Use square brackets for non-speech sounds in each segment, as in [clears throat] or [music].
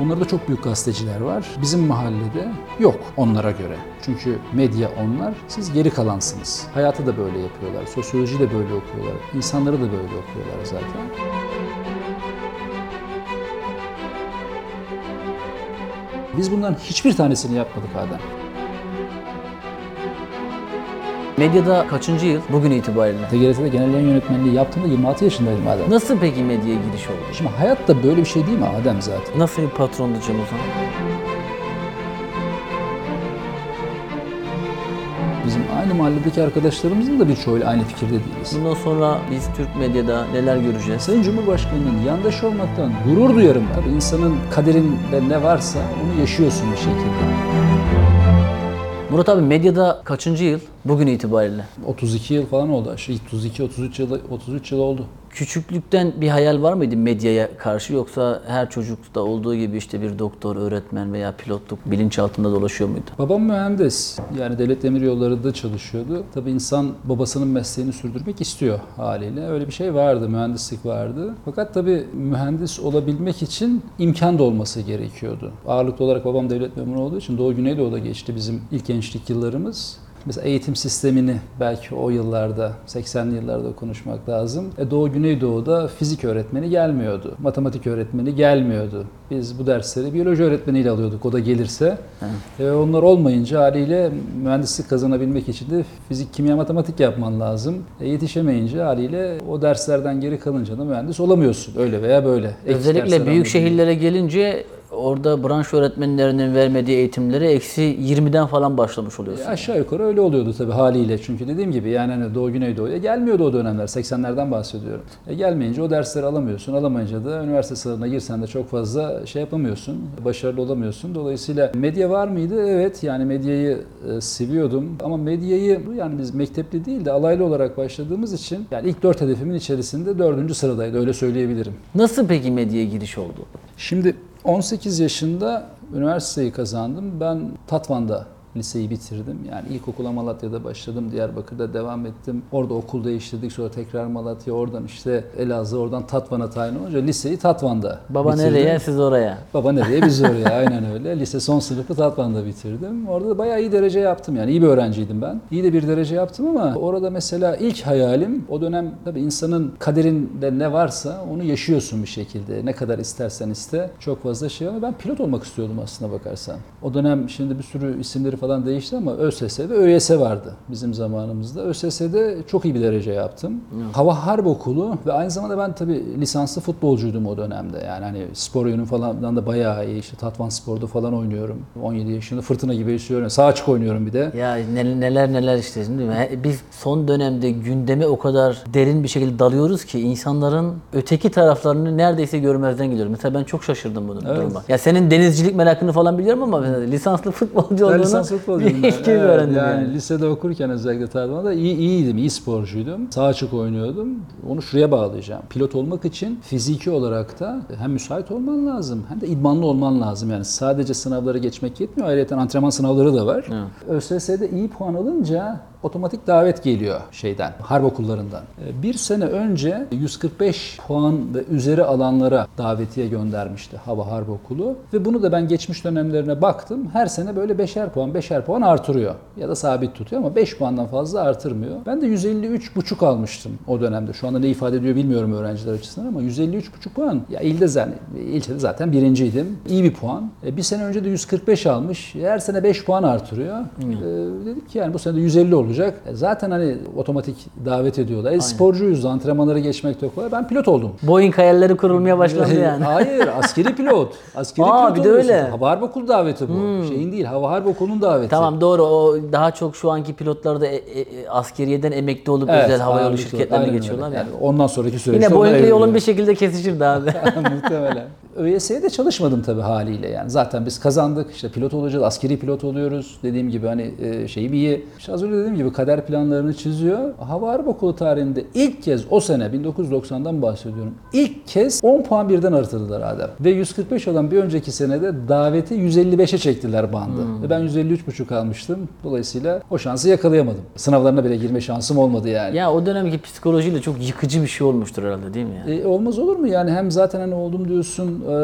Onlarda çok büyük gazeteciler var. Bizim mahallede yok onlara göre. Çünkü medya onlar, siz geri kalansınız. Hayatı da böyle yapıyorlar, sosyoloji de böyle okuyorlar, insanları da böyle okuyorlar zaten. Biz bunların hiçbir tanesini yapmadık Adem. Medyada kaçıncı yıl bugün itibariyle? TGRT'de genel yayın yönetmenliği yaptığımda 26 yaşındaydım Adem. Nasıl peki medyaya giriş oldu? Şimdi hayat da böyle bir şey değil mi Adem zaten? Nasıl bir patrondu Cem Uzan? Bizim aynı mahalledeki arkadaşlarımızın da birçoğuyla aynı fikirde değiliz. Bundan sonra biz Türk medyada neler göreceğiz? Sayın Cumhurbaşkanı'nın yandaşı olmaktan gurur duyarım. Tabii insanın kaderinde ne varsa onu yaşıyorsun bir şekilde. Murat abi medyada kaçıncı yıl bugün itibariyle? 32 yıl falan oldu. Şey 32 33 yıl 33 yıl oldu. Küçüklükten bir hayal var mıydı medyaya karşı yoksa her çocukta olduğu gibi işte bir doktor, öğretmen veya pilotluk bilinçaltında dolaşıyor muydu? Babam mühendis. Yani devlet demir yollarında çalışıyordu. Tabii insan babasının mesleğini sürdürmek istiyor haliyle. Öyle bir şey vardı, mühendislik vardı. Fakat tabii mühendis olabilmek için imkan da olması gerekiyordu. Ağırlıklı olarak babam devlet memuru olduğu için Doğu Güneydoğu'da geçti bizim ilk gençlik yıllarımız. Mesela eğitim sistemini belki o yıllarda, 80'li yıllarda konuşmak lazım. E Doğu Güneydoğu'da fizik öğretmeni gelmiyordu. Matematik öğretmeni gelmiyordu. Biz bu dersleri biyoloji öğretmeniyle alıyorduk o da gelirse. E onlar olmayınca haliyle mühendislik kazanabilmek için de fizik, kimya, matematik yapman lazım. E yetişemeyince haliyle o derslerden geri kalınca da mühendis olamıyorsun. Öyle veya böyle. Ek Özellikle büyük şehirlere gelince orada branş öğretmenlerinin vermediği eğitimlere eksi 20'den falan başlamış oluyorsun. E aşağı yukarı öyle oluyordu tabii haliyle. Çünkü dediğim gibi yani hani Doğu Güneydoğu'ya gelmiyordu o dönemler. 80'lerden bahsediyorum. E gelmeyince o dersleri alamıyorsun. Alamayınca da üniversite sınavına girsen de çok fazla şey yapamıyorsun. Başarılı olamıyorsun. Dolayısıyla medya var mıydı? Evet yani medyayı e, seviyordum. Ama medyayı yani biz mektepli değil de alaylı olarak başladığımız için yani ilk dört hedefimin içerisinde dördüncü sıradaydı. Öyle söyleyebilirim. Nasıl peki medyaya giriş oldu? Şimdi 18 yaşında üniversiteyi kazandım. Ben Tatvan'da liseyi bitirdim. Yani ilkokula Malatya'da başladım. Diyarbakır'da devam ettim. Orada okul değiştirdik. Sonra tekrar Malatya. Oradan işte Elazığ. Oradan Tatvan'a tayin olunca liseyi Tatvan'da Baba bitirdim. nereye siz oraya? Baba nereye biz [laughs] oraya aynen öyle. Lise son sınıfı Tatvan'da bitirdim. Orada da bayağı iyi derece yaptım yani iyi bir öğrenciydim ben. İyi de bir derece yaptım ama orada mesela ilk hayalim o dönem tabii insanın kaderinde ne varsa onu yaşıyorsun bir şekilde. Ne kadar istersen iste çok fazla şey ama ben pilot olmak istiyordum aslına bakarsan. O dönem şimdi bir sürü isimleri falan değişti ama ÖSS ve ÖYS vardı bizim zamanımızda. ÖSS'de çok iyi bir derece yaptım. Hava Harp Okulu ve aynı zamanda ben tabii lisanslı futbolcuydum o dönemde. Yani hani spor yönüm falan da bayağı iyi. İşte Tatvan Spor'da falan oynuyorum. 17 yaşında fırtına gibi esiyorum. Sağ açık oynuyorum bir de. Ya ne- neler neler işte değil mi? Biz son dönemde gündeme o kadar derin bir şekilde dalıyoruz ki insanların öteki taraflarını neredeyse görmezden geliyoruz. Mesela ben çok şaşırdım bu duruma. Ya senin denizcilik merakını falan biliyorum ama lisanslı futbolcu olduğunu lisans futbolcuydum. öğrendim yani, yani. lisede okurken özellikle Tatvan'da iyi, iyiydim, iyi sporcuydum. Sağ açık oynuyordum. Onu şuraya bağlayacağım. Pilot olmak için fiziki olarak da hem müsait olman lazım hem de idmanlı olman lazım. Yani sadece sınavları geçmek yetmiyor. Ayrıca antrenman sınavları da var. ÖSS'de iyi puan alınca otomatik davet geliyor şeyden, harp okullarından. Ee, Bir sene önce 145 puan ve üzeri alanlara davetiye göndermişti Hava Harp Okulu. Ve bunu da ben geçmiş dönemlerine baktım. Her sene böyle beşer puan, beşer puan artırıyor. Ya da sabit tutuyor ama 5 puandan fazla artırmıyor. Ben de 153,5 almıştım o dönemde. Şu anda ne ifade ediyor bilmiyorum öğrenciler açısından ama 153,5 puan. Ya ilde zaten, ilçede zaten birinciydim. İyi bir puan. E, bir sene önce de 145 almış. Her sene 5 puan artırıyor. E, dedik ki yani bu sene de 150 olacak. E, zaten hani otomatik davet ediyorlar. E, sporcuyuz, antrenmanları geçmek de kolay. Ben pilot oldum. Boeing hayalleri kurulmaya [laughs] başlandı yani. [laughs] Hayır, askeri pilot. Askeri Aa, pilot bir de oluyorsun. öyle. Hmm. Hava Harp Okulu daveti bu. Şeyin değil, Hava Harp Okulu'nun daveti. Tamam doğru o daha çok şu anki pilotlar da e- e- askeriyeden emekli olup Evet, özel havayolu şirketlerine Aynen geçiyorlar ya. Yani ondan sonraki süreçte Yine Boeing'le yolun bir şekilde kesişirdi abi. [laughs] Muhtemelen. ÖYS'ye de çalışmadım tabii haliyle yani. Zaten biz kazandık. işte pilot olacağız, askeri pilot oluyoruz. Dediğim gibi hani e, şeyi bir iyi. İşte az önce dediğim gibi kader planlarını çiziyor. Hava Harp Okulu tarihinde ilk kez o sene 1990'dan bahsediyorum. İlk kez 10 puan birden artırdılar Adem. Ve 145 olan bir önceki senede daveti 155'e çektiler bandı. Ve ben 153,5 almıştım. Dolayısıyla o şansı yakalayamadım. Sınavlarına bile girme şansım olmadı yani. ya o dönemki psikolojiyle çok yıkıcı bir şey olmuştur herhalde değil mi ya? E, olmaz olur mu? Yani hem zaten hani oldum diyorsun, e,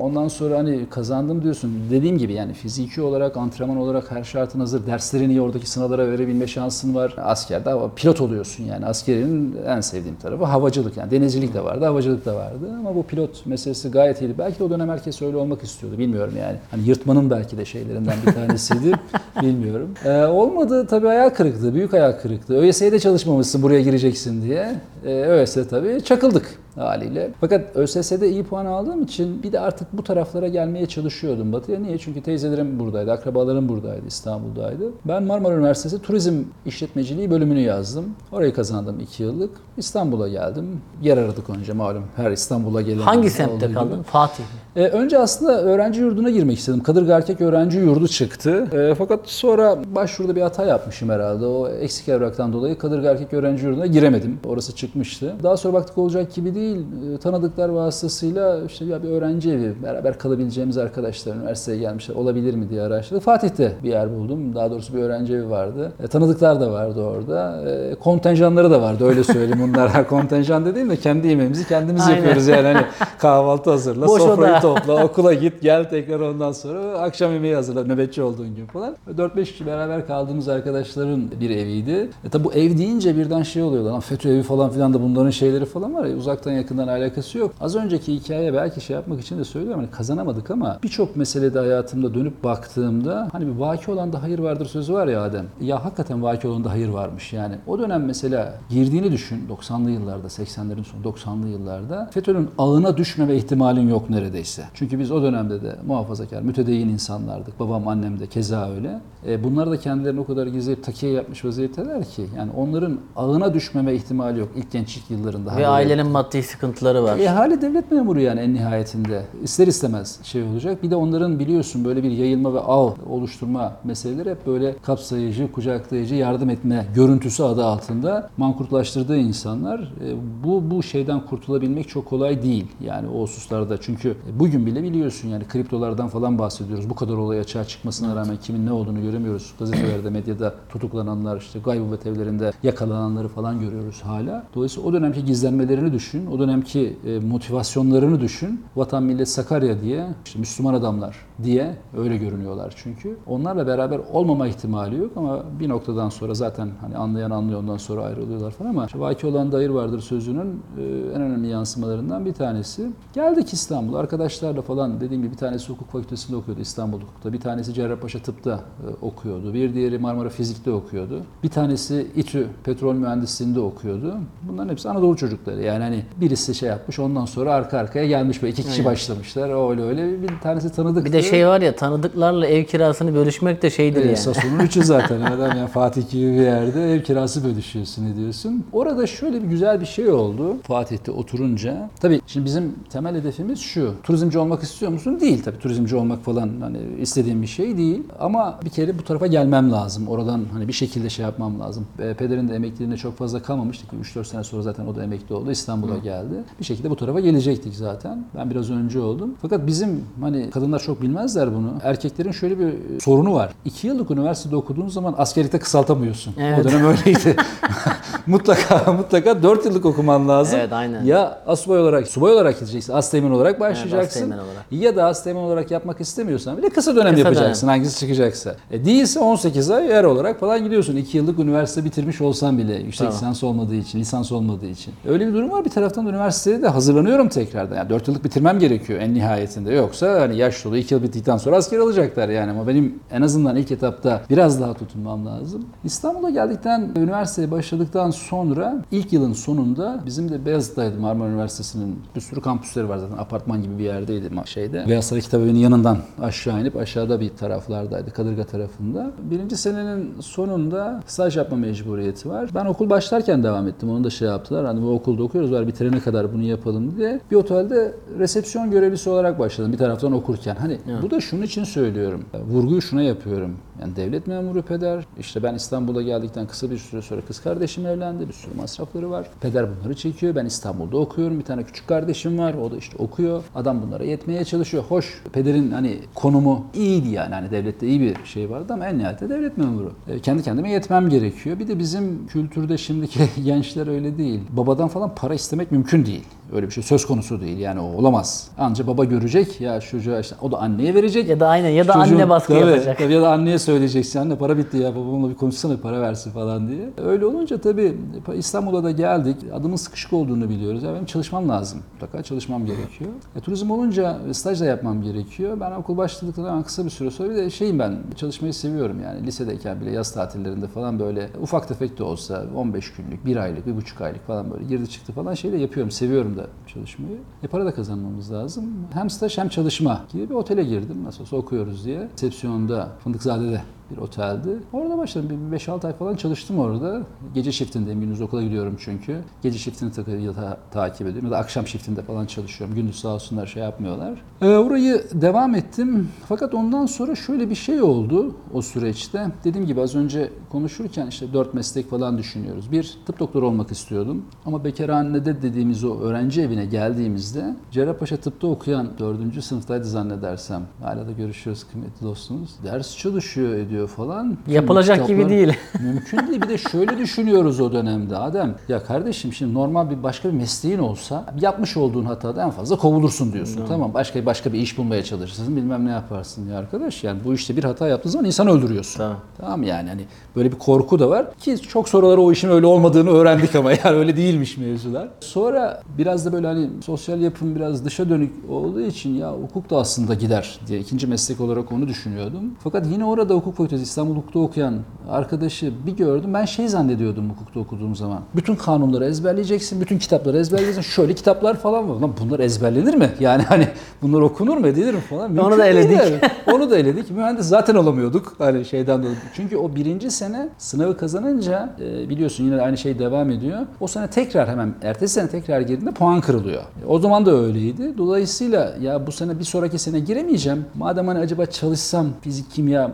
Ondan sonra hani kazandım diyorsun. Dediğim gibi yani fiziki olarak, antrenman olarak her şartın hazır. Derslerini oradaki sınavlara verebilme şansın var. Askerde hava, pilot oluyorsun yani. Askerinin en sevdiğim tarafı havacılık yani. Denizcilik de vardı, havacılık da vardı. Ama bu pilot meselesi gayet iyiydi. Belki de o dönem herkes öyle olmak istiyordu. Bilmiyorum yani. Hani yırtmanın belki de şeylerinden bir tanesiydi. [laughs] Bilmiyorum. Ee, olmadı tabii hayal kırıklığı, büyük hayal kırıklığı. ÖSS'ye de çalışmamışsın buraya gireceksin diye. Ee, ÖSS tabii çakıldık haliyle. Fakat ÖSS'de iyi puan aldığım için bir de artık bu taraflara gelmeye çalışıyordum Batı'ya. Niye? Çünkü teyzelerim buradaydı, akrabalarım buradaydı, İstanbul'daydı. Ben Marmara Üniversitesi Turizm İşletmeciliği bölümünü yazdım. Orayı kazandım 2 yıllık. İstanbul'a geldim. Yer aradık önce malum. Her İstanbul'a gelen Hangi semtte kaldın? Fatih mi? Ee, önce aslında öğrenci yurduna girmek istedim. Kadırga Erkek Öğrenci Yurdu çıktı. Ee, fakat sonra başvuruda bir hata yapmışım herhalde. O eksik evraktan dolayı Kadırga Erkek Öğrenci Yurdu'na giremedim. Orası çıkmıştı. Daha sonra baktık olacak gibi değil. Ee, tanıdıklar vasıtasıyla işte ya bir öğrenci evi, beraber kalabileceğimiz arkadaşlar üniversiteye gelmişler olabilir mi diye araştırdık. Fatih'te bir yer buldum. Daha doğrusu bir öğrenci evi vardı. E, tanıdıklar da vardı orada. E, kontenjanları da vardı öyle söyleyeyim. Bunlar [laughs] kontenjan dediğim de kendi yemeğimizi kendimiz Aynen. yapıyoruz yani. Hani kahvaltı hazırla, Boş sofrayı. Topla, okula git, gel tekrar ondan sonra akşam yemeği hazırla nöbetçi olduğun gün falan. 4-5 kişi beraber kaldığımız arkadaşların bir eviydi. E tabi bu ev deyince birden şey oluyor lan FETÖ evi falan filan da bunların şeyleri falan var ya uzaktan yakından alakası yok. Az önceki hikaye belki şey yapmak için de söylüyorum hani kazanamadık ama birçok meselede hayatımda dönüp baktığımda hani bir vaki olan da hayır vardır sözü var ya Adem. Ya hakikaten vaki olan da hayır varmış yani. O dönem mesela girdiğini düşün 90'lı yıllarda 80'lerin sonu 90'lı yıllarda FETÖ'nün ağına düşmeme ihtimalin yok neredeyse. Çünkü biz o dönemde de muhafazakar, mütedeyyin insanlardık. Babam, annem de keza öyle. E, bunlar da kendilerini o kadar gizleyip takiye yapmış vaziyetteler ki yani onların ağına düşmeme ihtimali yok ilk gençlik yıllarında. Ve ailenin maddi sıkıntıları var. e, hali devlet memuru yani en nihayetinde. İster istemez şey olacak. Bir de onların biliyorsun böyle bir yayılma ve ağ oluşturma meseleleri hep böyle kapsayıcı, kucaklayıcı, yardım etme görüntüsü adı altında mankurtlaştırdığı insanlar. E, bu bu şeyden kurtulabilmek çok kolay değil. Yani o hususlarda çünkü bugün bile biliyorsun yani kriptolardan falan bahsediyoruz. Bu kadar olay açığa çıkmasına rağmen kimin ne olduğunu göremiyoruz. Gazetelerde, medyada tutuklananlar, işte gaybubet evlerinde yakalananları falan görüyoruz hala. Dolayısıyla o dönemki gizlenmelerini düşün, o dönemki e, motivasyonlarını düşün. Vatan millet Sakarya diye, işte Müslüman adamlar diye öyle görünüyorlar çünkü. Onlarla beraber olmama ihtimali yok ama bir noktadan sonra zaten hani anlayan anlıyor ondan sonra ayrılıyorlar falan ama işte vaki olan da hayır vardır sözünün e, en önemli yansımalarından bir tanesi. Geldik İstanbul'a arkadaşlarla falan dediğim gibi bir tanesi hukuk fakültesinde okuyordu İstanbul Hukuk'ta. Bir tanesi Cerrahpaşa Tıp'ta e, okuyordu. Bir diğeri Marmara Fizik'te okuyordu. Bir tanesi İTÜ Petrol Mühendisliği'nde okuyordu. Bunların hepsi Anadolu çocukları. Yani hani birisi şey yapmış ondan sonra arka arkaya gelmiş böyle iki kişi Aynen. başlamışlar. Öyle öyle bir tanesi tanıdık. Bir de şey var ya tanıdıklarla ev kirasını bölüşmek de şeydir yani. Sason'un üçü [laughs] zaten. Adam yani Fatih gibi bir yerde ev kirası bölüşüyorsun ediyorsun. Orada şöyle bir güzel bir şey oldu. Fatih'te oturunca. Tabii şimdi bizim temel hedefimiz şu. Turizmci olmak istiyor musun? Değil tabii. Turizmci olmak falan hani istediğim bir şey değil. Ama bir kere bu tarafa gelmem lazım. Oradan hani bir şekilde şey yapmam lazım. E, Pederin de emekliliğine çok fazla kalmamıştı ki 3-4 sene sonra zaten o da emekli oldu. İstanbul'a geldi. Bir şekilde bu tarafa gelecektik zaten. Ben biraz önce oldum. Fakat bizim hani kadınlar çok bilmezler bunu. Erkeklerin şöyle bir e, sorunu var. 2 yıllık üniversitede okuduğun zaman askerlikte kısaltamıyorsun. Evet. O dönem öyleydi. [laughs] mutlaka mutlaka 4 yıllık okuman lazım. Evet, aynen. Ya asubay olarak, subay olarak gideceksin. Asteğmen olarak başlayacaksın. Asteğmen olarak. Ya da asteğmen olarak yapmak istemiyorsan bile kısa dönem Kısa yapacaksın. Hangisi çıkacaksa. E, değilse 18 ay yer olarak falan gidiyorsun. 2 yıllık üniversite bitirmiş olsan bile yüksek Tamam. lisans olmadığı için, lisans olmadığı için. Öyle bir durum var. Bir taraftan da üniversitede de hazırlanıyorum tekrardan. Yani 4 yıllık bitirmem gerekiyor en nihayetinde. Yoksa hani yaş dolu 2 yıl bittikten sonra asker alacaklar yani. Ama benim en azından ilk etapta biraz daha tutunmam lazım. İstanbul'a geldikten, üniversiteye başladıktan sonra ilk yılın sonunda bizim de Beyazıt'taydı Marmara Üniversitesi'nin bir sürü kampüsleri var zaten. Apartman gibi bir yerdeydi ma- şeyde. Beyaz Saray Kitabevi'nin yanından aşağı inip aşağıda bir taraflardaydı. Kadırga tarafında. Birinci senenin sonunda staj yapma mecburiyeti var. Ben okul başlarken devam ettim. Onu da şey yaptılar. Hani bu okulda okuyoruz var bitirene kadar bunu yapalım diye. Bir otelde resepsiyon görevlisi olarak başladım bir taraftan okurken. Hani bu da şunun için söylüyorum. Vurguyu şuna yapıyorum. Yani devlet memuru peder. İşte ben İstanbul'a geldikten kısa bir süre sonra kız kardeşim evlendi. Bir sürü masrafları var. Peder bunları çekiyor. Ben İstanbul'da okuyorum. Bir tane küçük kardeşim var. O da işte okuyor. Adam bunlara yetmeye çalışıyor. Hoş pederin hani konumu iyiydi yani. Hani devlette iyi bir şey vardı ama en nihayetinde devlet memuru. E, kendi kendime yetmem gerekiyor. Bir de bizim kültürde şimdiki [laughs] gençler öyle değil. Babadan falan para istemek mümkün değil. Öyle bir şey söz konusu değil. Yani o olamaz. Anca baba görecek ya çocuğa işte o da anneye verecek. Ya da aynen ya da Çocuğun- anne baskı tabii, yapacak. tabii ya da anneye söyleyeceksin. Anne para bitti ya babamla bir konuşsana para versin falan diye. Öyle olunca tabii İstanbul'a da geldik. Adımın sıkışık olduğunu biliyoruz. Ya benim çalışmam lazım. Mutlaka çalışmam gerekiyor. E, turizm olunca staj da yapmam gerekiyor. Ben okul başladıktan kısa bir süre sonra bir de şeyim ben çalışmayı seviyorum yani. Lisedeyken bile yaz tatillerinde falan böyle ufak tefek de olsa 15 günlük, bir aylık, bir buçuk aylık falan böyle girdi çıktı falan şey de yapıyorum. Seviyorum da çalışmayı. E para da kazanmamız lazım. Hem staj hem çalışma gibi bir otele girdim. Nasıl olsa okuyoruz diye. Resepsiyonda Fındıkzade'de bir oteldi. Orada başladım. Bir 5-6 ay falan çalıştım orada. Gece shiftindeyim. Gündüz okula gidiyorum çünkü. Gece shiftini ta- ya da takip ediyorum. Ya da akşam shiftinde falan çalışıyorum. Gündüz sağ olsunlar şey yapmıyorlar. Ee, orayı devam ettim. Fakat ondan sonra şöyle bir şey oldu o süreçte. Dediğim gibi az önce konuşurken işte dört meslek falan düşünüyoruz. Bir, tıp doktoru olmak istiyordum. Ama bekarhanede dediğimiz o öğrenci evine geldiğimizde Cerrahpaşa tıpta okuyan dördüncü sınıftaydı zannedersem. Hala da görüşüyoruz kıymetli dostumuz. Ders çalışıyor ediyor falan. Yapılacak gibi değil. [laughs] Mümkün değil. Bir de şöyle düşünüyoruz o dönemde Adem. Ya kardeşim şimdi normal bir başka bir mesleğin olsa yapmış olduğun hatada en fazla kovulursun diyorsun. Tamam başka başka bir iş bulmaya çalışırsın bilmem ne yaparsın ya arkadaş. Yani bu işte bir hata yaptığın zaman insan öldürüyorsun. Tamam. Tamam yani hani böyle bir korku da var ki çok sonraları o işin öyle olmadığını öğrendik ama [laughs] yani öyle değilmiş mevzular. Sonra biraz da böyle hani sosyal yapım biraz dışa dönük olduğu için ya hukuk da aslında gider diye ikinci meslek olarak onu düşünüyordum. Fakat yine orada hukuk fakültesi İstanbul Hukuk'ta okuyan arkadaşı bir gördüm. Ben şey zannediyordum hukukta okuduğum zaman. Bütün kanunları ezberleyeceksin, bütün kitapları ezberleyeceksin. Şöyle kitaplar falan var. Lan bunlar ezberlenir mi? Yani hani bunlar okunur mu, edilir mi falan. Onu Mümkün da değil eledik. yani. Onu da eledik. Mühendis zaten olamıyorduk. Hani şeyden dolayı. Çünkü o birinci sene sınavı kazanınca e, biliyorsun yine aynı şey devam ediyor. O sene tekrar hemen ertesi sene tekrar girdiğinde puan kırılıyor. O zaman da öyleydi. Dolayısıyla ya bu sene bir sonraki sene giremeyeceğim. Madem hani acaba çalışsam fizik, kimya,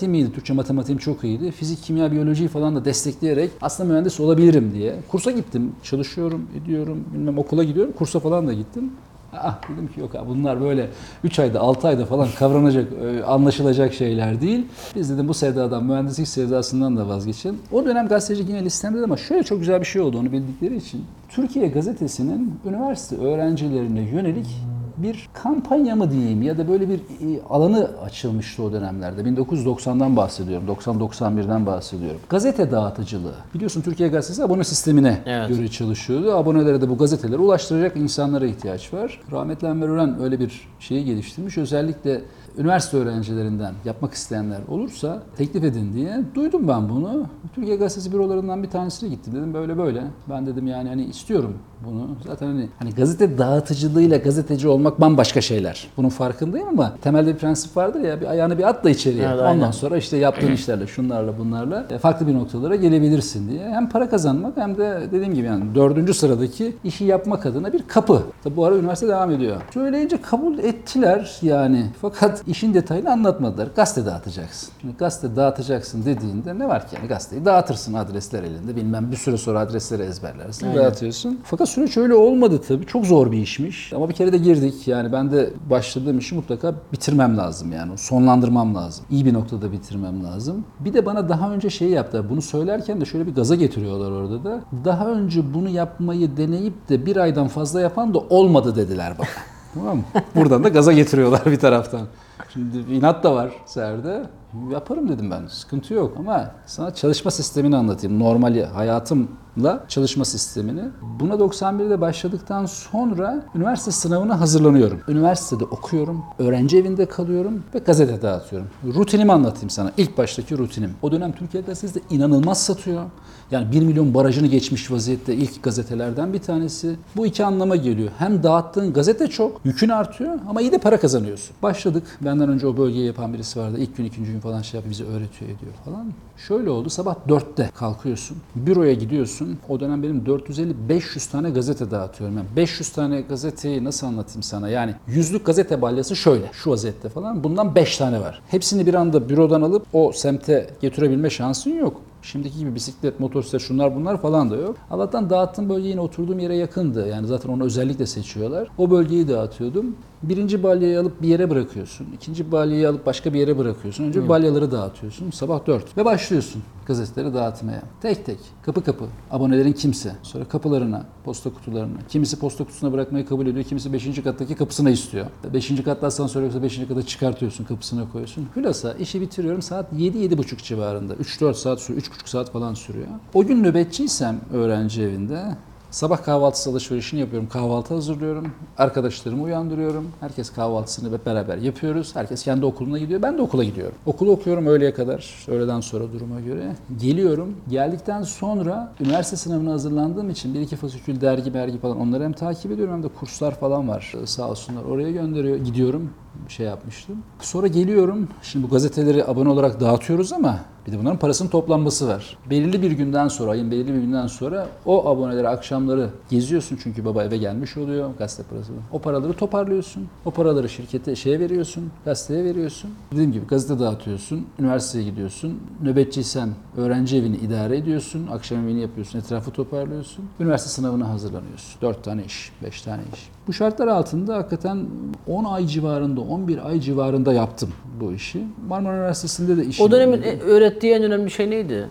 matematiğim iyiydi. Türkçe matematiğim çok iyiydi. Fizik, kimya, biyolojiyi falan da destekleyerek aslında mühendis olabilirim diye. Kursa gittim. Çalışıyorum, ediyorum. Bilmem okula gidiyorum. Kursa falan da gittim. Ah dedim ki yok abi bunlar böyle 3 ayda 6 ayda falan kavranacak, e, anlaşılacak şeyler değil. Biz dedim bu sevdadan, mühendislik sevdasından da vazgeçin. O dönem gazeteci yine listemde ama şöyle çok güzel bir şey oldu onu bildikleri için. Türkiye gazetesinin üniversite öğrencilerine yönelik bir kampanya mı diyeyim ya da böyle bir e, alanı açılmıştı o dönemlerde. 1990'dan bahsediyorum, 90-91'den bahsediyorum. Gazete dağıtıcılığı. Biliyorsun Türkiye Gazetesi abone sistemine Evet. göre çalışıyordu. Abonelere de bu gazeteleri ulaştıracak insanlara ihtiyaç var. Rahmetli Enver Ören öyle bir şeyi geliştirmiş. Özellikle üniversite öğrencilerinden yapmak isteyenler olursa teklif edin diye. Duydum ben bunu. Türkiye Gazetesi bürolarından bir tanesine gittim. Dedim böyle böyle. Ben dedim yani hani istiyorum bunu. Zaten hani, hani gazete dağıtıcılığıyla gazeteci olmak bambaşka şeyler. Bunun farkındayım ama temelde bir prensip vardır ya bir ayağını bir at da içeriye. Evet, Ondan aynen. sonra işte yaptığın [clears throat] işlerle, şunlarla, bunlarla e, farklı bir noktalara gelebilirsin diye. Hem para kazanmak hem de dediğim gibi yani dördüncü sıradaki işi yapmak adına bir kapı. Tabi bu ara üniversite devam ediyor. Söyleyince kabul ettiler yani. Fakat işin detayını anlatmadılar. Gazete dağıtacaksın. Şimdi gazete dağıtacaksın dediğinde ne var ki yani gazeteyi dağıtırsın adresler elinde. Bilmem bir süre sonra adresleri ezberlersin. Aynen. Dağıtıyorsun. Fakat süreç öyle olmadı tabii. Çok zor bir işmiş. Ama bir kere de girdik. Yani ben de başladığım işi mutlaka bitirmem lazım yani. Sonlandırmam lazım. İyi bir noktada bitirmem lazım. Bir de bana daha önce şey yaptılar. Bunu söylerken de şöyle bir gaza getiriyorlar orada da. Daha önce bunu yapmayı deneyip de bir aydan fazla yapan da olmadı dediler bana. [laughs] tamam mı? Buradan da gaza getiriyorlar bir taraftan. Şimdi inat da var Serde. Yaparım dedim ben. Sıkıntı yok ama sana çalışma sistemini anlatayım. Normal hayatımla çalışma sistemini. Buna 91'de başladıktan sonra üniversite sınavına hazırlanıyorum. Üniversitede okuyorum, öğrenci evinde kalıyorum ve gazete dağıtıyorum. Rutinimi anlatayım sana. İlk baştaki rutinim. O dönem Türkiye Gazetesi de inanılmaz satıyor. Yani 1 milyon barajını geçmiş vaziyette ilk gazetelerden bir tanesi. Bu iki anlama geliyor. Hem dağıttığın gazete çok, yükün artıyor ama iyi de para kazanıyorsun. Başladık. Benden önce o bölgeyi yapan birisi vardı. İlk gün, ikinci gün falan şey yapıyor, bize öğretiyor ediyor falan. Şöyle oldu. Sabah 4'te kalkıyorsun. Büroya gidiyorsun. O dönem benim 450-500 tane gazete dağıtıyorum. Yani 500 tane gazeteyi nasıl anlatayım sana? Yani yüzlük gazete balyası şöyle. Şu vaziyette falan. Bundan 5 tane var. Hepsini bir anda bürodan alıp o semte götürebilme şansın yok. Şimdiki gibi bisiklet, motosiklet şunlar bunlar falan da yok. Allah'tan dağıttığım bölge yine oturduğum yere yakındı. Yani zaten onu özellikle seçiyorlar. O bölgeyi dağıtıyordum. Birinci balyayı alıp bir yere bırakıyorsun. ikinci balyayı alıp başka bir yere bırakıyorsun. Önce balyaları dağıtıyorsun. Sabah 4 ve başlıyorsun gazeteleri dağıtmaya. Tek tek, kapı kapı. Abonelerin kimse. Sonra kapılarına, posta kutularına. Kimisi posta kutusuna bırakmayı kabul ediyor. Kimisi 5. kattaki kapısına istiyor. 5. katta asansör yoksa 5. kata çıkartıyorsun, kapısına koyuyorsun. Hülasa işi bitiriyorum saat 7-7.30 civarında. 3-4 saat sürüyor, 3,5 saat falan sürüyor. O gün nöbetçiysem öğrenci evinde Sabah kahvaltısı alışverişini yapıyorum. Kahvaltı hazırlıyorum. Arkadaşlarımı uyandırıyorum. Herkes kahvaltısını hep beraber yapıyoruz. Herkes kendi okuluna gidiyor. Ben de okula gidiyorum. Okulu okuyorum öğleye kadar. Öğleden sonra duruma göre. Geliyorum. Geldikten sonra üniversite sınavına hazırlandığım için bir iki fasikül dergi bergi falan onları hem takip ediyorum hem de kurslar falan var. Sağ olsunlar oraya gönderiyor. Gidiyorum şey yapmıştım. Sonra geliyorum. Şimdi bu gazeteleri abone olarak dağıtıyoruz ama bir de bunların parasının toplanması var. Belirli bir günden sonra, ayın belirli bir günden sonra o aboneleri akşamları geziyorsun çünkü baba eve gelmiş oluyor gazete parası. O paraları toparlıyorsun. O paraları şirkete şeye veriyorsun, gazeteye veriyorsun. Dediğim gibi gazete dağıtıyorsun, üniversiteye gidiyorsun. Nöbetçiysen öğrenci evini idare ediyorsun, akşam evini yapıyorsun, etrafı toparlıyorsun. Üniversite sınavına hazırlanıyorsun. 4 tane iş, 5 tane iş. Bu şartlar altında hakikaten 10 ay civarında, 11 ay civarında yaptım bu işi. Marmara Üniversitesi'nde de işim. O dönemin e, öğrettiği en önemli şey neydi?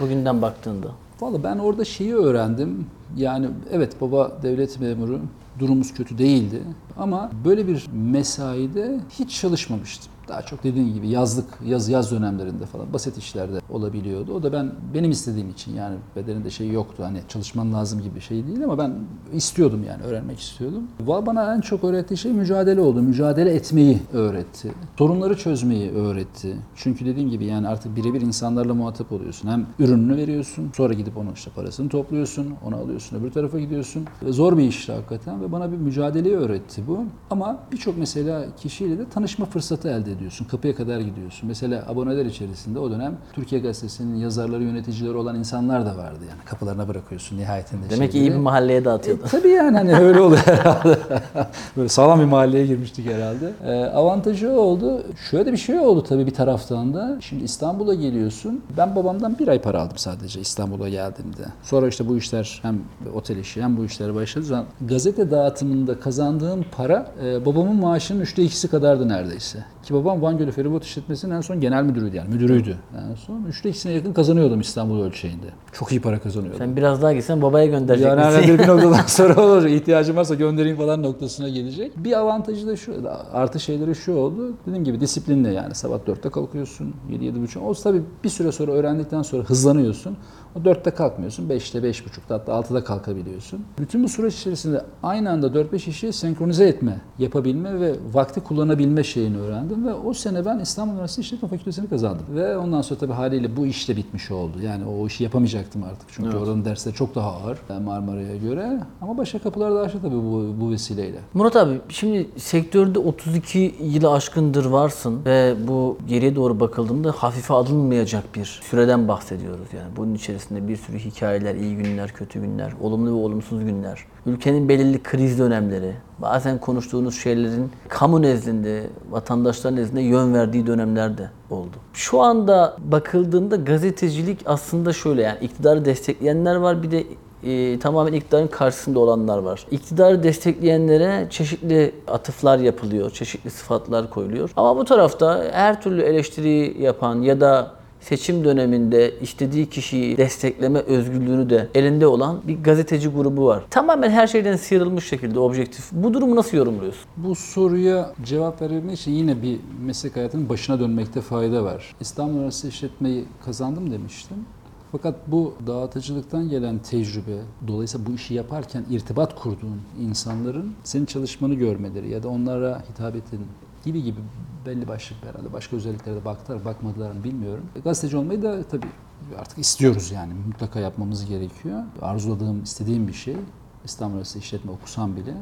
Bugünden baktığında. Valla ben orada şeyi öğrendim. Yani evet baba devlet memuru, durumumuz kötü değildi. Ama böyle bir mesaide hiç çalışmamıştım. Daha çok dediğim gibi yazlık, yaz yaz dönemlerinde falan basit işlerde olabiliyordu. O da ben benim istediğim için yani bedeninde şey yoktu hani çalışman lazım gibi bir şey değil ama ben istiyordum yani öğrenmek istiyordum. Valla bana en çok öğrettiği şey mücadele oldu. Mücadele etmeyi öğretti. Sorunları çözmeyi öğretti. Çünkü dediğim gibi yani artık birebir insanlarla muhatap oluyorsun. Hem ürününü veriyorsun, sonra gidip onun işte parasını topluyorsun, onu alıyorsun, öbür tarafa gidiyorsun. Ve zor bir işti hakikaten ve bana bir mücadeleyi öğretti bu. Ama birçok mesela kişiyle de tanışma fırsatı elde ediyorsun. Kapıya kadar gidiyorsun. Mesela aboneler içerisinde o dönem Türkiye Gazetesi'nin yazarları, yöneticileri olan insanlar da vardı. Yani kapılarına bırakıyorsun nihayetinde. Demek ki iyi bir mahalleye dağıtıyordu. E, tabii yani hani öyle oluyor herhalde. [laughs] Böyle sağlam bir mahalleye girmiştik herhalde. E, avantajı oldu. Şöyle bir şey oldu tabii bir taraftan da. Şimdi İstanbul'a geliyorsun. Ben babamdan bir ay para aldım sadece İstanbul'a geldiğimde. Sonra işte bu işler hem otel işi hem bu işlere başladı. Zaman gazete dağıtımında kazandığım para e, babamın maaşının üçte ikisi kadardı neredeyse. Ki babam Van Gölü Feribot İşletmesi'nin en son genel müdürüydü yani müdürüydü. En son üçte ikisine yakın kazanıyordum İstanbul ölçeğinde. Çok iyi para kazanıyordum. Sen biraz daha gitsen babaya gönderecek Yani misin? bir [laughs] noktadan sonra olacak. İhtiyacım varsa göndereyim falan noktasına gelecek. Bir avantajı da şu, artı şeyleri şu oldu. Dediğim gibi disiplinle yani sabah 4'te kalkıyorsun, 7-7.30. O tabii bir süre sonra öğrendikten sonra hızlanıyorsun. O 4'te kalkmıyorsun, 5'te, 5.30'da hatta 6'da kalkabiliyorsun. Bütün bu süreç içerisinde aynı anda 4-5 işi senkronize etme, yapabilme ve vakti kullanabilme şeyini öğrendim. Ve o sene ben İstanbul Üniversitesi İşletme Fakültesini kazandım. Ve ondan sonra tabii haliyle bu iş de bitmiş oldu. Yani o işi yapamayacaktım artık. Çünkü Evet. oranın dersleri çok daha ağır yani Marmara'ya göre. Ama başka kapılar da açtı tabii bu, bu vesileyle. Murat abi şimdi sektörde 32 yılı aşkındır varsın ve bu geriye doğru bakıldığında hafife alınmayacak bir süreden bahsediyoruz. Yani bunun içerisinde bir sürü hikayeler, iyi günler, kötü günler, olumlu ve olumsuz günler, ülkenin belirli kriz dönemleri, bazen konuştuğunuz şeylerin kamu nezdinde, vatandaşlar nezdinde yön verdiği dönemler de oldu. Şu anda bakıldığında gazetecilik aslında şöyle yani iktidarı destekleyenler var bir de e, tamamen iktidarın karşısında olanlar var. İktidarı destekleyenlere çeşitli atıflar yapılıyor, çeşitli sıfatlar koyuluyor. Ama bu tarafta her türlü eleştiri yapan ya da seçim döneminde istediği kişiyi destekleme özgürlüğünü de elinde olan bir gazeteci grubu var. Tamamen her şeyden sıyrılmış şekilde objektif. Bu durumu nasıl yorumluyorsun? Bu soruya cevap verebilmek için yine bir meslek hayatının başına dönmekte fayda var. İstanbul Üniversitesi işletmeyi kazandım demiştim. Fakat bu dağıtıcılıktan gelen tecrübe, dolayısıyla bu işi yaparken irtibat kurduğun insanların senin çalışmanı görmeleri ya da onlara hitap ettiğin gibi gibi belli başlı herhalde başka özelliklere de baktılar, bakmadılar mı bilmiyorum. E, Gazeteci olmayı da tabii artık istiyoruz yani mutlaka yapmamız gerekiyor. Arzuladığım, istediğim bir şey. İstanbul Üniversitesi işletme okusam bile.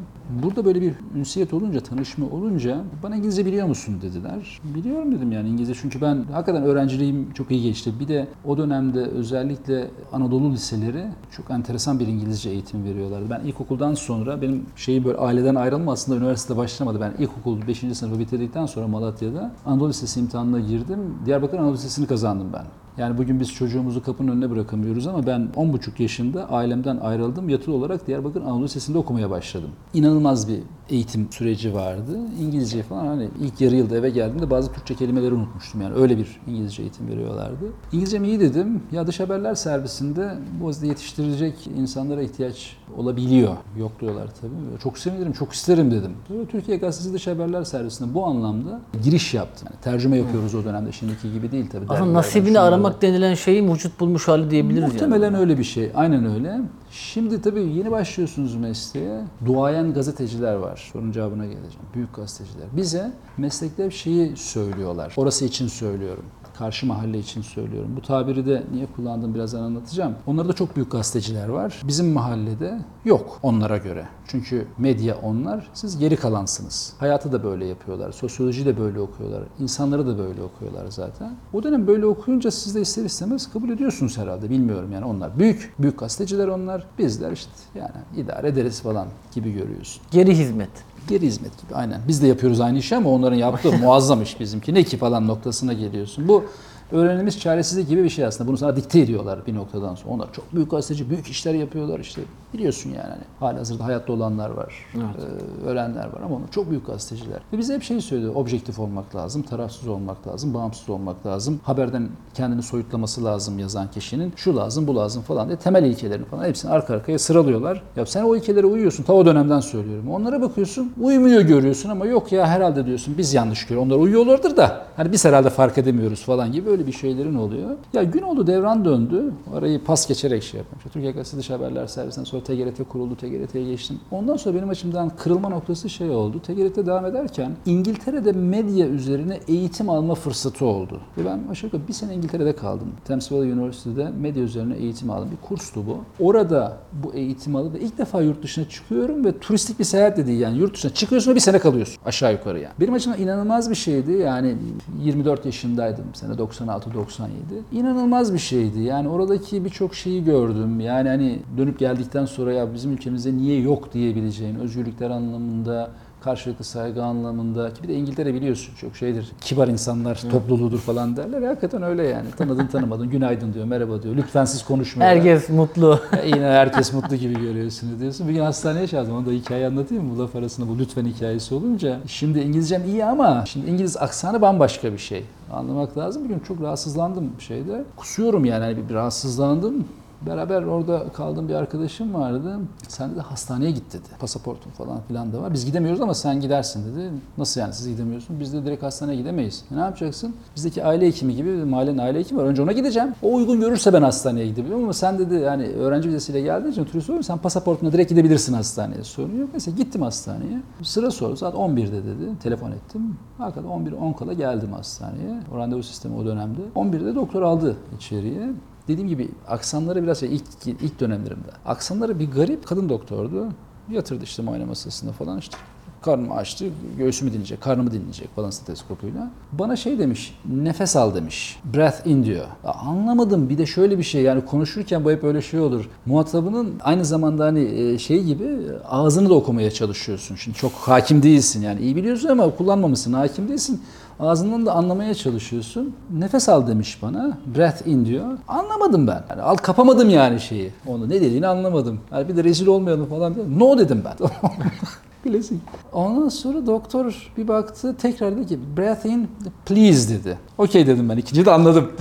Burada böyle bir ünsiyet olunca, tanışma olunca bana İngilizce biliyor musun dediler. Biliyorum dedim yani İngilizce çünkü ben hakikaten öğrenciliğim çok iyi geçti. Bir de o dönemde özellikle Anadolu liseleri çok enteresan bir İngilizce eğitim veriyorlardı. Ben ilkokuldan sonra benim şeyi böyle aileden ayrılma aslında üniversitede başlamadı. Ben ilkokul 5. sınıfı bitirdikten sonra Malatya'da Anadolu Lisesi imtihanına girdim. Diyarbakır Anadolu Lisesi'ni kazandım ben. Yani bugün biz çocuğumuzu kapının önüne bırakamıyoruz ama ben 10,5 yaşında ailemden ayrıldım. Yatılı olarak Diyarbakır Anadolu Lisesi'nde okumaya başladım. İnanılmaz bir eğitim süreci vardı. İngilizce falan hani ilk yarı yılda eve geldiğimde bazı Türkçe kelimeleri unutmuştum. Yani öyle bir İngilizce eğitim veriyorlardı. İngilizcem iyi dedim. Ya dış haberler servisinde bu yetiştirecek insanlara ihtiyaç olabiliyor. Yokluyorlar tabii. Çok sevinirim, çok isterim dedim. Türkiye Gazetesi Dış Haberler Servisinde bu anlamda giriş yaptım. Yani tercüme yapıyoruz o dönemde. Şimdiki gibi değil tabii. Aslında nasibini aramak denilen şeyin vücut bulmuş hali diyebiliriz yani. Muhtemelen öyle bir şey. Aynen öyle. Şimdi tabii yeni başlıyorsunuz mesleğe. Duayen gazeteciler var. Sorunun cevabına geleceğim. Büyük gazeteciler. Bize meslekte bir şeyi söylüyorlar. Orası için söylüyorum. Karşı mahalle için söylüyorum. Bu tabiri de niye kullandım birazdan anlatacağım. Onlarda çok büyük gazeteciler var. Bizim mahallede yok onlara göre. Çünkü medya onlar, siz geri kalansınız. Hayatı da böyle yapıyorlar, sosyoloji de böyle okuyorlar, insanları da böyle okuyorlar zaten. O dönem böyle okuyunca siz de ister istemez kabul ediyorsunuz herhalde, bilmiyorum yani onlar. Büyük, büyük gazeteciler onlar, bizler işte yani idare ederiz falan gibi görüyorsun. Geri hizmet. Geri hizmet gibi aynen. Biz de yapıyoruz aynı işi ama onların yaptığı muazzam iş bizimki. Ne ki falan noktasına geliyorsun. Bu öğrenilmiş çaresizlik gibi bir şey aslında. Bunu sana dikte ediyorlar bir noktadan sonra. Onlar çok büyük gazeteci, büyük işler yapıyorlar işte. Biliyorsun yani hani halihazırda hayatta olanlar var, ee, ölenler var ama onlar çok büyük gazeteciler. Ve bize hep şey söylüyor, objektif olmak lazım, tarafsız olmak lazım, bağımsız olmak lazım. Haberden kendini soyutlaması lazım yazan kişinin. Şu lazım, bu lazım falan diye temel ilkelerini falan hepsini arka arkaya sıralıyorlar. Ya sen o ilkelere uyuyorsun, ta o dönemden söylüyorum. Onlara bakıyorsun, uymuyor görüyorsun ama yok ya herhalde diyorsun biz yanlış görüyoruz. Onlar uyuyorlardır da hani biz herhalde fark edemiyoruz falan gibi öyle bir şeylerin oluyor. Ya gün oldu devran döndü. Arayı pas geçerek şey yapmış. Türkiye Gazetesi Dış Haberler Servisinden sonra TGRT kuruldu. TGRT'ye geçtim. Ondan sonra benim açımdan kırılma noktası şey oldu. TGRT devam ederken İngiltere'de medya üzerine eğitim alma fırsatı oldu. Ve ben aşağı yukarı bir sene İngiltere'de kaldım. Thames Valley Üniversitesi'de medya üzerine eğitim aldım. Bir kurstu bu. Orada bu eğitim alıp ilk defa yurt dışına çıkıyorum ve turistik bir seyahat de değil yani yurt dışına çıkıyorsun ve bir sene kalıyorsun aşağı yukarı yani. Benim açımdan inanılmaz bir şeydi. Yani 24 yaşındaydım sene 96 97. İnanılmaz bir şeydi. Yani oradaki birçok şeyi gördüm. Yani hani dönüp geldikten sonra ya bizim ülkemizde niye yok diyebileceğin özgürlükler anlamında karşılıklı saygı anlamında ki bir de İngiltere biliyorsun çok şeydir kibar insanlar topluluğudur falan derler. Hakikaten öyle yani. Tanıdın tanımadın günaydın diyor merhaba diyor. Lütfen siz konuşmayın. Herkes mutlu. Ya [laughs] yine herkes mutlu gibi görüyorsunuz diyorsun. Bir gün hastaneye çağırdım. Onu da hikaye anlatayım mı? Bu laf arasında bu lütfen hikayesi olunca. Şimdi İngilizcem iyi ama şimdi İngiliz aksanı bambaşka bir şey. Anlamak lazım. Bir gün çok rahatsızlandım şeyde. Kusuyorum yani. Hani bir, bir rahatsızlandım. Beraber orada kaldığım bir arkadaşım vardı. Sen de hastaneye git dedi. Pasaportun falan filan da var. Biz gidemiyoruz ama sen gidersin dedi. Nasıl yani siz gidemiyorsun? Biz de direkt hastaneye gidemeyiz. E ne yapacaksın? Bizdeki aile hekimi gibi mahallenin aile hekimi var. Önce ona gideceğim. O uygun görürse ben hastaneye gidebilirim ama sen dedi yani öğrenci vizesiyle geldiğin için turist oluyorum. Sen pasaportuna direkt gidebilirsin hastaneye. Sorun yok. Mesela gittim hastaneye. Sıra sordu. Saat 11'de dedi. Telefon ettim. Hakikaten 11 10 kala geldim hastaneye. O randevu sistemi o dönemde. 11'de doktor aldı içeriye. Dediğim gibi aksanları biraz şey, ilk, ilk dönemlerimde. Aksanları bir garip kadın doktordu. Yatırdı işte muayene masasında falan işte. Karnımı açtı, göğsümü dinleyecek, karnımı dinleyecek falan steteskopuyla. Bana şey demiş, nefes al demiş. Breath in diyor. Ya anlamadım bir de şöyle bir şey yani konuşurken bu hep öyle şey olur. Muhatabının aynı zamanda hani şey gibi ağzını da okumaya çalışıyorsun. Şimdi çok hakim değilsin yani iyi biliyorsun ama kullanmamışsın, hakim değilsin. Ağzından da anlamaya çalışıyorsun. Nefes al demiş bana. Breath in diyor. Anlamadım ben. Yani al kapamadım yani şeyi. Onu ne dediğini anlamadım. Yani bir de rezil olmayalım falan diyor. No dedim ben. [laughs] Bilesin. Ondan sonra doktor bir baktı tekrar dedi ki breath in please dedi. Okey dedim ben. İkinci de anladım.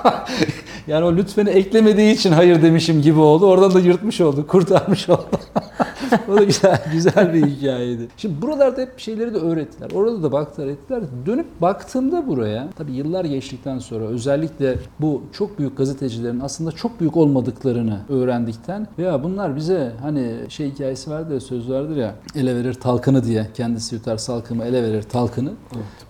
[laughs] yani o lütfeni eklemediği için hayır demişim gibi oldu. Oradan da yırtmış oldu. Kurtarmış oldu. [laughs] [laughs] o da güzel, güzel bir hikayeydi. Şimdi buralarda hep şeyleri de öğrettiler. Orada da baktılar ettiler. Dönüp baktığımda buraya tabii yıllar geçtikten sonra özellikle bu çok büyük gazetecilerin aslında çok büyük olmadıklarını öğrendikten veya bunlar bize hani şey hikayesi vardır ya söz vardır ya ele verir talkını diye kendisi yutar salkımı ele verir talkını.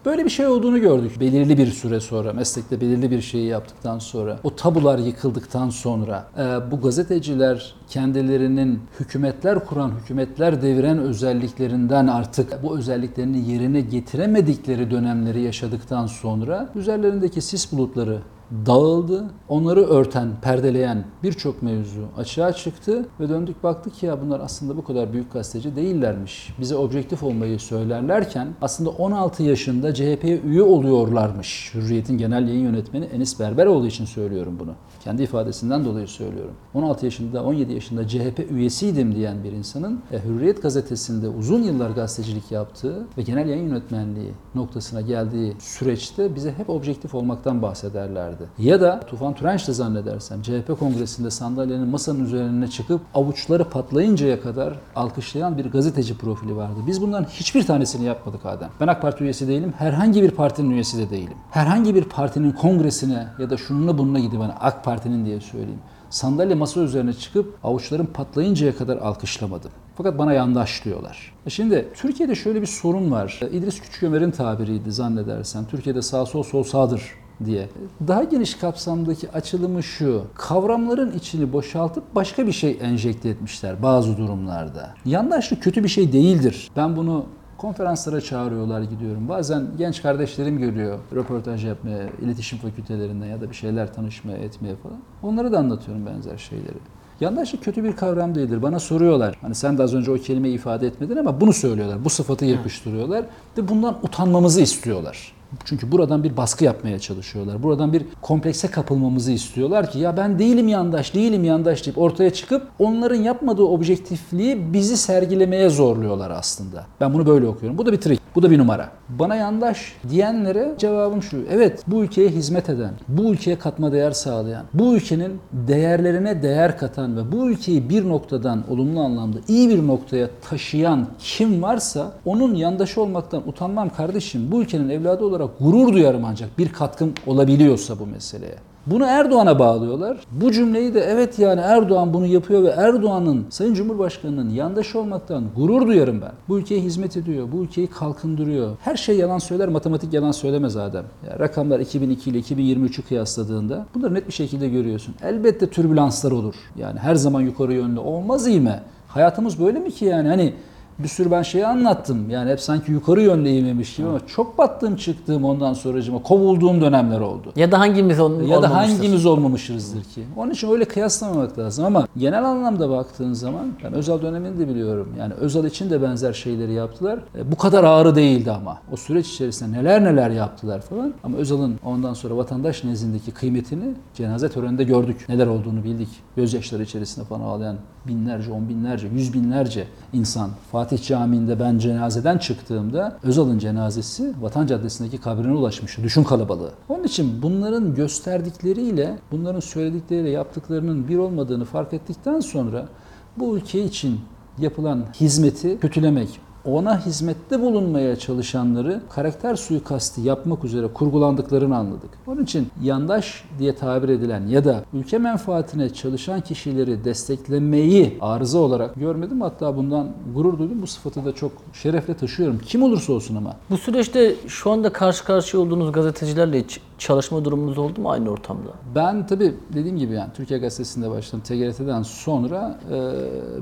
Böyle bir şey olduğunu gördük. Belirli bir süre sonra meslekte belirli bir şeyi yaptıktan sonra o tabular yıkıldıktan sonra bu gazeteciler kendilerinin hükümetler kuran, hükümetler deviren özelliklerinden artık bu özelliklerini yerine getiremedikleri dönemleri yaşadıktan sonra üzerlerindeki sis bulutları dağıldı. Onları örten, perdeleyen birçok mevzu açığa çıktı ve döndük baktık ki ya bunlar aslında bu kadar büyük gazeteci değillermiş. Bize objektif olmayı söylerlerken aslında 16 yaşında CHP'ye üye oluyorlarmış. Hürriyet'in genel yayın yönetmeni Enis Berberoğlu için söylüyorum bunu. Kendi ifadesinden dolayı söylüyorum. 16 yaşında, 17 yaşında CHP üyesiydim diyen bir insanın e, Hürriyet gazetesinde uzun yıllar gazetecilik yaptığı ve genel yayın yönetmenliği noktasına geldiği süreçte bize hep objektif olmaktan bahsederlerdi. Ya da Tufan Türenç de zannedersem CHP kongresinde sandalyenin masanın üzerine çıkıp avuçları patlayıncaya kadar alkışlayan bir gazeteci profili vardı. Biz bunların hiçbir tanesini yapmadık Adem. Ben AK Parti üyesi değilim. Herhangi bir partinin üyesi de değilim. Herhangi bir partinin kongresine ya da şununla bununla gidip hani AK Parti'nin diye söyleyeyim. Sandalye masa üzerine çıkıp avuçlarım patlayıncaya kadar alkışlamadım. Fakat bana yandaş diyorlar. E Şimdi Türkiye'de şöyle bir sorun var. E, İdris Küçükömer'in tabiriydi zannedersen. Türkiye'de sağ sol sol sağdır diye. Daha geniş kapsamdaki açılımı şu. Kavramların içini boşaltıp başka bir şey enjekte etmişler bazı durumlarda. Yandaşlık kötü bir şey değildir. Ben bunu konferanslara çağırıyorlar gidiyorum. Bazen genç kardeşlerim görüyor röportaj yapmaya, iletişim fakültelerinden ya da bir şeyler tanışmaya, etmeye falan. Onlara da anlatıyorum benzer şeyleri. Yandaşlık kötü bir kavram değildir. Bana soruyorlar. Hani sen de az önce o kelimeyi ifade etmedin ama bunu söylüyorlar. Bu sıfatı yapıştırıyorlar ve bundan utanmamızı istiyorlar. Çünkü buradan bir baskı yapmaya çalışıyorlar. Buradan bir komplekse kapılmamızı istiyorlar ki ya ben değilim yandaş, değilim yandaş deyip ortaya çıkıp onların yapmadığı objektifliği bizi sergilemeye zorluyorlar aslında. Ben bunu böyle okuyorum. Bu da bir trik. Bu da bir numara. Bana yandaş diyenlere cevabım şu. Evet bu ülkeye hizmet eden, bu ülkeye katma değer sağlayan, bu ülkenin değerlerine değer katan ve bu ülkeyi bir noktadan olumlu anlamda iyi bir noktaya taşıyan kim varsa onun yandaşı olmaktan utanmam kardeşim. Bu ülkenin evladı olarak gurur duyarım ancak bir katkım olabiliyorsa bu meseleye. Bunu Erdoğan'a bağlıyorlar. Bu cümleyi de evet yani Erdoğan bunu yapıyor ve Erdoğan'ın Sayın Cumhurbaşkanı'nın yandaşı olmaktan gurur duyarım ben. Bu ülkeye hizmet ediyor, bu ülkeyi kalkındırıyor. Her şey yalan söyler, matematik yalan söylemez Adem. Ya rakamlar 2002 ile 2023'ü kıyasladığında bunları net bir şekilde görüyorsun. Elbette türbülanslar olur. Yani her zaman yukarı yönlü olmaz ivme. Hayatımız böyle mi ki yani? Hani bir sürü ben şeyi anlattım. Yani hep sanki yukarı yönlü eğmemiş gibi ama çok battığım çıktığım ondan sonracıma kovulduğum dönemler oldu. Ya da hangimiz on, Ya da olmamıştır? hangimiz olmamışızdır ki? Onun için öyle kıyaslamamak lazım ama genel anlamda baktığın zaman ben Özal dönemini de biliyorum. Yani Özal için de benzer şeyleri yaptılar. E, bu kadar ağrı değildi ama. O süreç içerisinde neler neler yaptılar falan. Ama Özal'ın ondan sonra vatandaş nezdindeki kıymetini cenaze töreninde gördük. Neler olduğunu bildik. Gözyaşları içerisinde falan ağlayan binlerce, on binlerce, yüz binlerce insan. Fatih Camii'nde ben cenazeden çıktığımda Özal'ın cenazesi Vatan Caddesi'ndeki kabrine ulaşmıştı. Düşün kalabalığı. Onun için bunların gösterdikleriyle, bunların söyledikleriyle yaptıklarının bir olmadığını fark ettikten sonra bu ülke için yapılan hizmeti kötülemek, ona hizmette bulunmaya çalışanları karakter suikasti yapmak üzere kurgulandıklarını anladık. Onun için yandaş diye tabir edilen ya da ülke menfaatine çalışan kişileri desteklemeyi arıza olarak görmedim. Hatta bundan gurur duydum. Bu sıfatı da çok şerefle taşıyorum. Kim olursa olsun ama. Bu süreçte şu anda karşı karşıya olduğunuz gazetecilerle hiç çalışma durumunuz oldu mu aynı ortamda? Ben tabii dediğim gibi yani Türkiye Gazetesi'nde başladım. TGRT'den sonra e,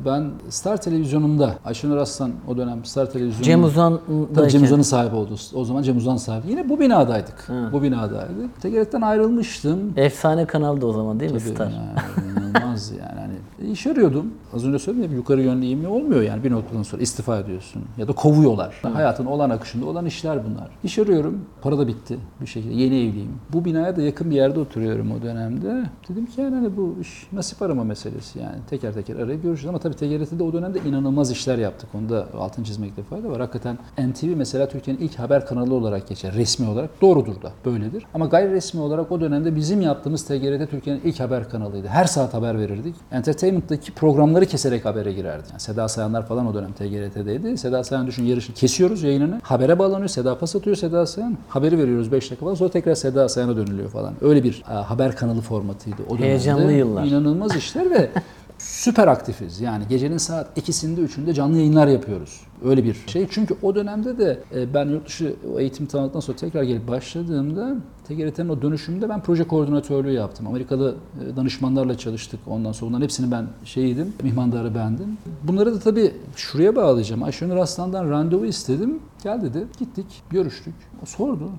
ben Star Televizyonumda Ayşenur Aslan o dönem Star Televizyonu Cem Uzan Tabii Cem Uzan'ın sahibi oldu. O zaman Cem Uzan sahibi. Yine bu binadaydık. Hı. Bu binadaydık. TGRT'den ayrılmıştım. Efsane kanaldı o zaman değil mi Tabii Star? yani, inanılmaz yani. Hani iş arıyordum. Az önce söyledim ya yukarı yönlü eğimli olmuyor yani bir noktadan sonra istifa ediyorsun ya da kovuyorlar. Hayatın olan akışında olan işler bunlar. İş arıyorum. Para da bitti bir şekilde. Yeni evliyim. Bu binaya da yakın bir yerde oturuyorum o dönemde. Dedim ki yani hani bu iş nasip arama meselesi yani. Teker teker arayıp görüşeceğiz ama tabii TGRT'de o dönemde inanılmaz işler yaptık. Onu da altın çizmekte fayda var. Hakikaten NTV mesela Türkiye'nin ilk haber kanalı olarak geçer. Resmi olarak. Doğrudur da. Böyledir. Ama gayri resmi olarak o dönemde bizim yaptığımız TGRT Türkiye'nin ilk haber kanalıydı. Her saat haber verirdik. Entertainment'taki programları keserek habere girerdi. Yani Seda Sayanlar falan o dönem TGRT'deydi. Seda Sayan düşün yarışını kesiyoruz yayınını. Habere bağlanıyor. Seda pas atıyor Seda Sayan. Haberi veriyoruz 5 dakika falan. Sonra tekrar Seda Sayan'a dönülüyor falan. Öyle bir e, haber kanalı formatıydı o dönemde. Heyecanlı yıllar. İnanılmaz işler ve [laughs] süper aktifiz. Yani gecenin saat ikisinde üçünde canlı yayınlar yapıyoruz. Öyle bir şey. Çünkü o dönemde de e, ben yurt dışı eğitim tamamladıktan sonra tekrar gelip başladığımda TGRT'nin o dönüşümünde ben proje koordinatörlüğü yaptım. Amerikalı e, danışmanlarla çalıştık. Ondan sonra bunların hepsini ben şeyiydim, mihmandarı bendim. Bunları da tabii şuraya bağlayacağım. Ayşenur Aslan'dan randevu istedim. Gel dedi. Gittik, görüştük. O sordu.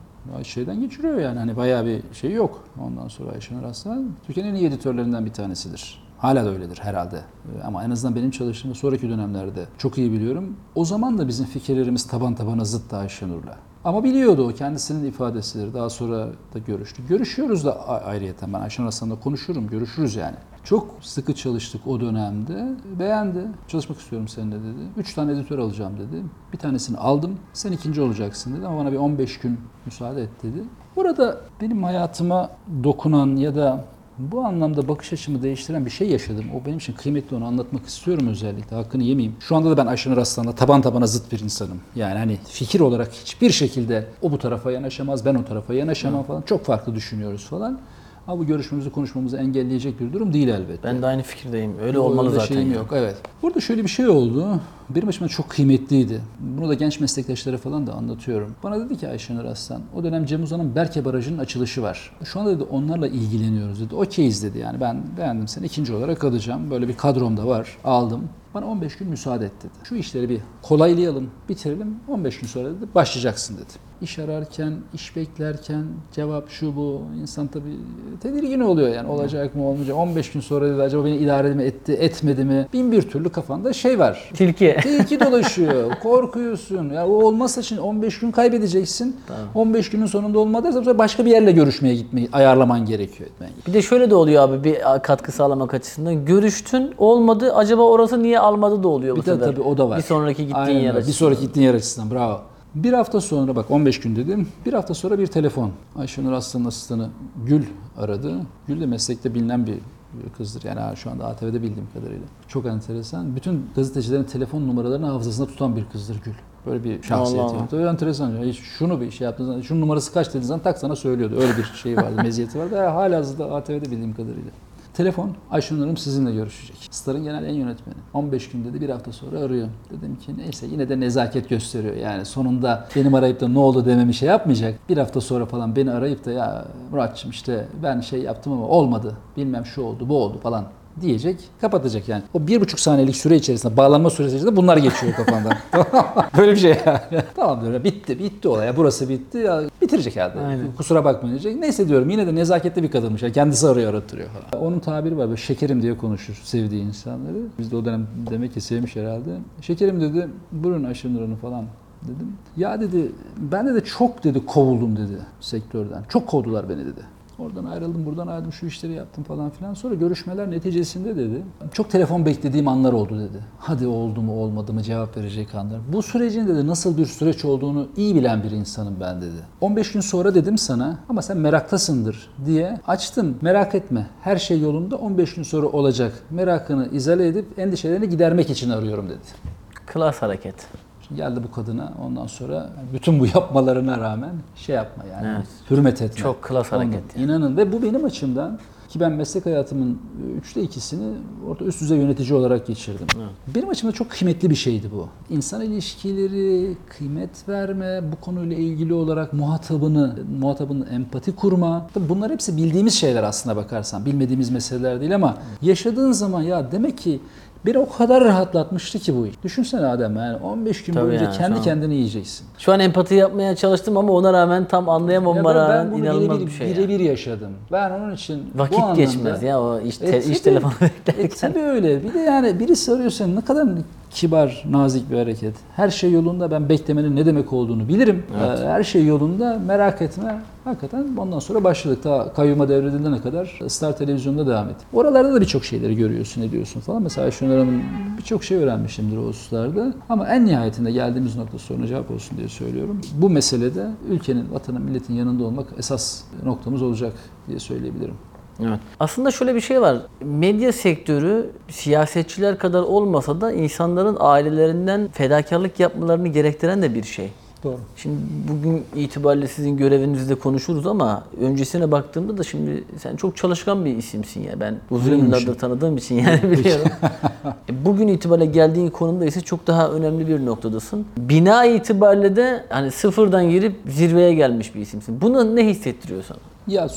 Şeyden geçiriyor yani hani bayağı bir şey yok. Ondan sonra Ayşenur Aslan Türkiye'nin en iyi editörlerinden bir tanesidir. Hala da öyledir herhalde. Ee, Ama en azından benim çalıştığım sonraki dönemlerde çok iyi biliyorum. O zaman da bizim fikirlerimiz taban tabana zıttı Ayşenur'la. Ama biliyordu o kendisinin ifadesidir. Daha sonra da görüştük. Görüşüyoruz da ayrıyeten ben Ayşenur Aslan'la konuşurum, görüşürüz yani. Çok sıkı çalıştık o dönemde. Beğendi. Çalışmak istiyorum seninle dedi. Üç tane editör alacağım dedi. Bir tanesini aldım. Sen ikinci olacaksın dedi ama bana bir 15 gün müsaade et dedi. Burada benim hayatıma dokunan ya da bu anlamda bakış açımı değiştiren bir şey yaşadım. O benim için kıymetli onu anlatmak istiyorum özellikle. Hakkını yemeyeyim. Şu anda da ben Ayşenur Aslan'la taban tabana zıt bir insanım. Yani hani fikir olarak hiçbir şekilde o bu tarafa yanaşamaz, ben o tarafa yanaşamam falan. Çok farklı düşünüyoruz falan. Ama bu görüşmemizi, konuşmamızı engelleyecek bir durum değil elbette. Ben de aynı fikirdeyim. Öyle olmalı zaten. şeyim ya. yok. Evet. Burada şöyle bir şey oldu. Benim açımdan çok kıymetliydi. Bunu da genç meslektaşlara falan da anlatıyorum. Bana dedi ki Ayşenur Aslan, o dönem Cem Uzan'ın Berke Barajı'nın açılışı var. Şu anda dedi onlarla ilgileniyoruz dedi. Okeyiz dedi yani ben beğendim seni ikinci olarak alacağım. Böyle bir kadrom da var. Aldım. Bana 15 gün müsaade et dedi. Şu işleri bir kolaylayalım, bitirelim. 15 gün sonra dedi başlayacaksın dedi. İş ararken, iş beklerken cevap şu bu. İnsan tabii tedirgin oluyor yani olacak mı olmayacak. 15 gün sonra dedi acaba beni idare mi etti, etmedi mi? Bin bir türlü kafanda şey var. Tilki. Tilki dolaşıyor. Korkuyorsun. Ya o olmazsa şimdi 15 gün kaybedeceksin. 15 günün sonunda olmadı. Sonra başka bir yerle görüşmeye gitmeyi ayarlaman gerekiyor etmen. Bir de şöyle de oluyor abi bir katkı sağlamak açısından. Görüştün olmadı acaba orası niye almadı da oluyor bu Bir de sefer. tabii o da var. Bir sonraki gittiğin Aynen yer öyle. Bir açısından. sonraki gittiğin yer açısından. Bravo. Bir hafta sonra bak 15 gün dedim. Bir hafta sonra bir telefon. Ayşenur Aslan'ın asistanı Gül aradı. Gül de meslekte bilinen bir kızdır. Yani şu anda ATV'de bildiğim kadarıyla. Çok enteresan. Bütün gazetecilerin telefon numaralarını hafızasında tutan bir kızdır Gül. Böyle bir şahsiyet Allah Allah. yoktu. Öyle enteresan. Ya, hiç şunu bir şey yaptığın zaman, şunun numarası kaç dediğin zaman tak sana söylüyordu. Öyle bir şey vardı, [laughs] meziyeti vardı. Ya, hala hazırda ATV'de bildiğim kadarıyla. Telefon, Ayşenur Hanım sizinle görüşecek. Star'ın genel en yönetmeni. 15 gün dedi, bir hafta sonra arıyor. Dedim ki neyse yine de nezaket gösteriyor. Yani sonunda benim arayıp da ne oldu dememi şey yapmayacak. Bir hafta sonra falan beni arayıp da ya Muratçım işte ben şey yaptım ama olmadı. Bilmem şu oldu, bu oldu falan diyecek, kapatacak yani. O bir buçuk saniyelik süre içerisinde, bağlanma süresi içerisinde bunlar geçiyor kafandan. [laughs] Böyle bir şey yani. tamam diyorum, bitti, bitti olay. Ya, burası bitti, ya, bitirecek herhalde. Aynen. Kusura bakmayın diyecek. Neyse diyorum, yine de nezaketli bir kadınmış. Ya. Kendisi arıyor, aratıyor falan. Onun tabiri var, böyle şekerim diye konuşur sevdiği insanları. Biz de o dönem demek ki sevmiş herhalde. Şekerim dedi, buyurun Ayşenur Hanım falan dedim. Ya dedi, ben de çok dedi kovuldum dedi sektörden. Çok kovdular beni dedi. Oradan ayrıldım, buradan ayrıldım, şu işleri yaptım falan filan. Sonra görüşmeler neticesinde dedi. Çok telefon beklediğim anlar oldu dedi. Hadi oldu mu olmadı mı cevap verecek anlar. Bu sürecin dedi nasıl bir süreç olduğunu iyi bilen bir insanım ben dedi. 15 gün sonra dedim sana ama sen meraktasındır diye açtım. Merak etme her şey yolunda 15 gün sonra olacak. Merakını izale edip endişelerini gidermek için arıyorum dedi. Klas hareket. Geldi bu kadına ondan sonra bütün bu [laughs] yapmalarına rağmen şey yapma yani Evet. hürmet etme. Çok klas hareket Ondan. İnanın ve bu benim açımdan ki ben meslek hayatımın üçte ikisini orada üst düzey yönetici olarak geçirdim. Benim açımdan çok kıymetli bir şeydi bu. İnsan ilişkileri, kıymet verme, bu konuyla ilgili olarak muhatabını, muhatabının empati kurma. Tabii bunlar hepsi bildiğimiz şeyler aslında bakarsan. Bilmediğimiz meseleler değil ama yaşadığın zaman ya demek ki beni o kadar rahatlatmıştı ki bu iş. Düşünsene Adem yani 15 gün Tabii boyunca yani, kendi kendini yiyeceksin. Şu an empati yapmaya çalıştım ama ona rağmen tam anlayamamama Ya ben, rağmen ben inanılmaz birebir, bir şey. ya. birebir yaşadım. Ben onun için bu Vakit anlamda- geçmez ya o iş, te- E, iş telefonu E, beklerken. tabii öyle. Bir de yani birisi arıyor seni ne kadar kibar, nazik bir hareket. Her şey yolunda ben beklemenin ne demek olduğunu bilirim. Evet. Ee, Her şey yolunda merak etme. Hakikaten ondan sonra başladık. Ta kayyuma devredilene kadar Star Televizyon'da devam ettik. Oralarda da birçok şeyleri görüyorsun, ediyorsun falan. Mesela Ayşenur Hanım'ın birçok şey öğrenmişimdir o hususlarda. Ama en nihayetinde geldiğimiz nokta soruna cevap olsun diye söylüyorum. Bu meselede ülkenin, vatanın, milletin yanında olmak esas noktamız olacak diye söyleyebilirim. Evet. Aslında şöyle bir şey var. Medya sektörü siyasetçiler kadar olmasa da insanların ailelerinden fedakarlık yapmalarını gerektiren de bir şey. Doğru. Şimdi bugün itibariyle sizin görevinizde konuşuruz ama öncesine baktığımda da şimdi sen çok çalışkan bir isimsin ya. Ben uzun yıllardır tanıdığım için yani biliyorum. [laughs] E, bugün itibariyle geldiğin konumda ise çok daha önemli bir noktadasın. Bina itibariyle de hani sıfırdan girip zirveye gelmiş bir isimsin. Bunu ne hissettiriyor sana? Ya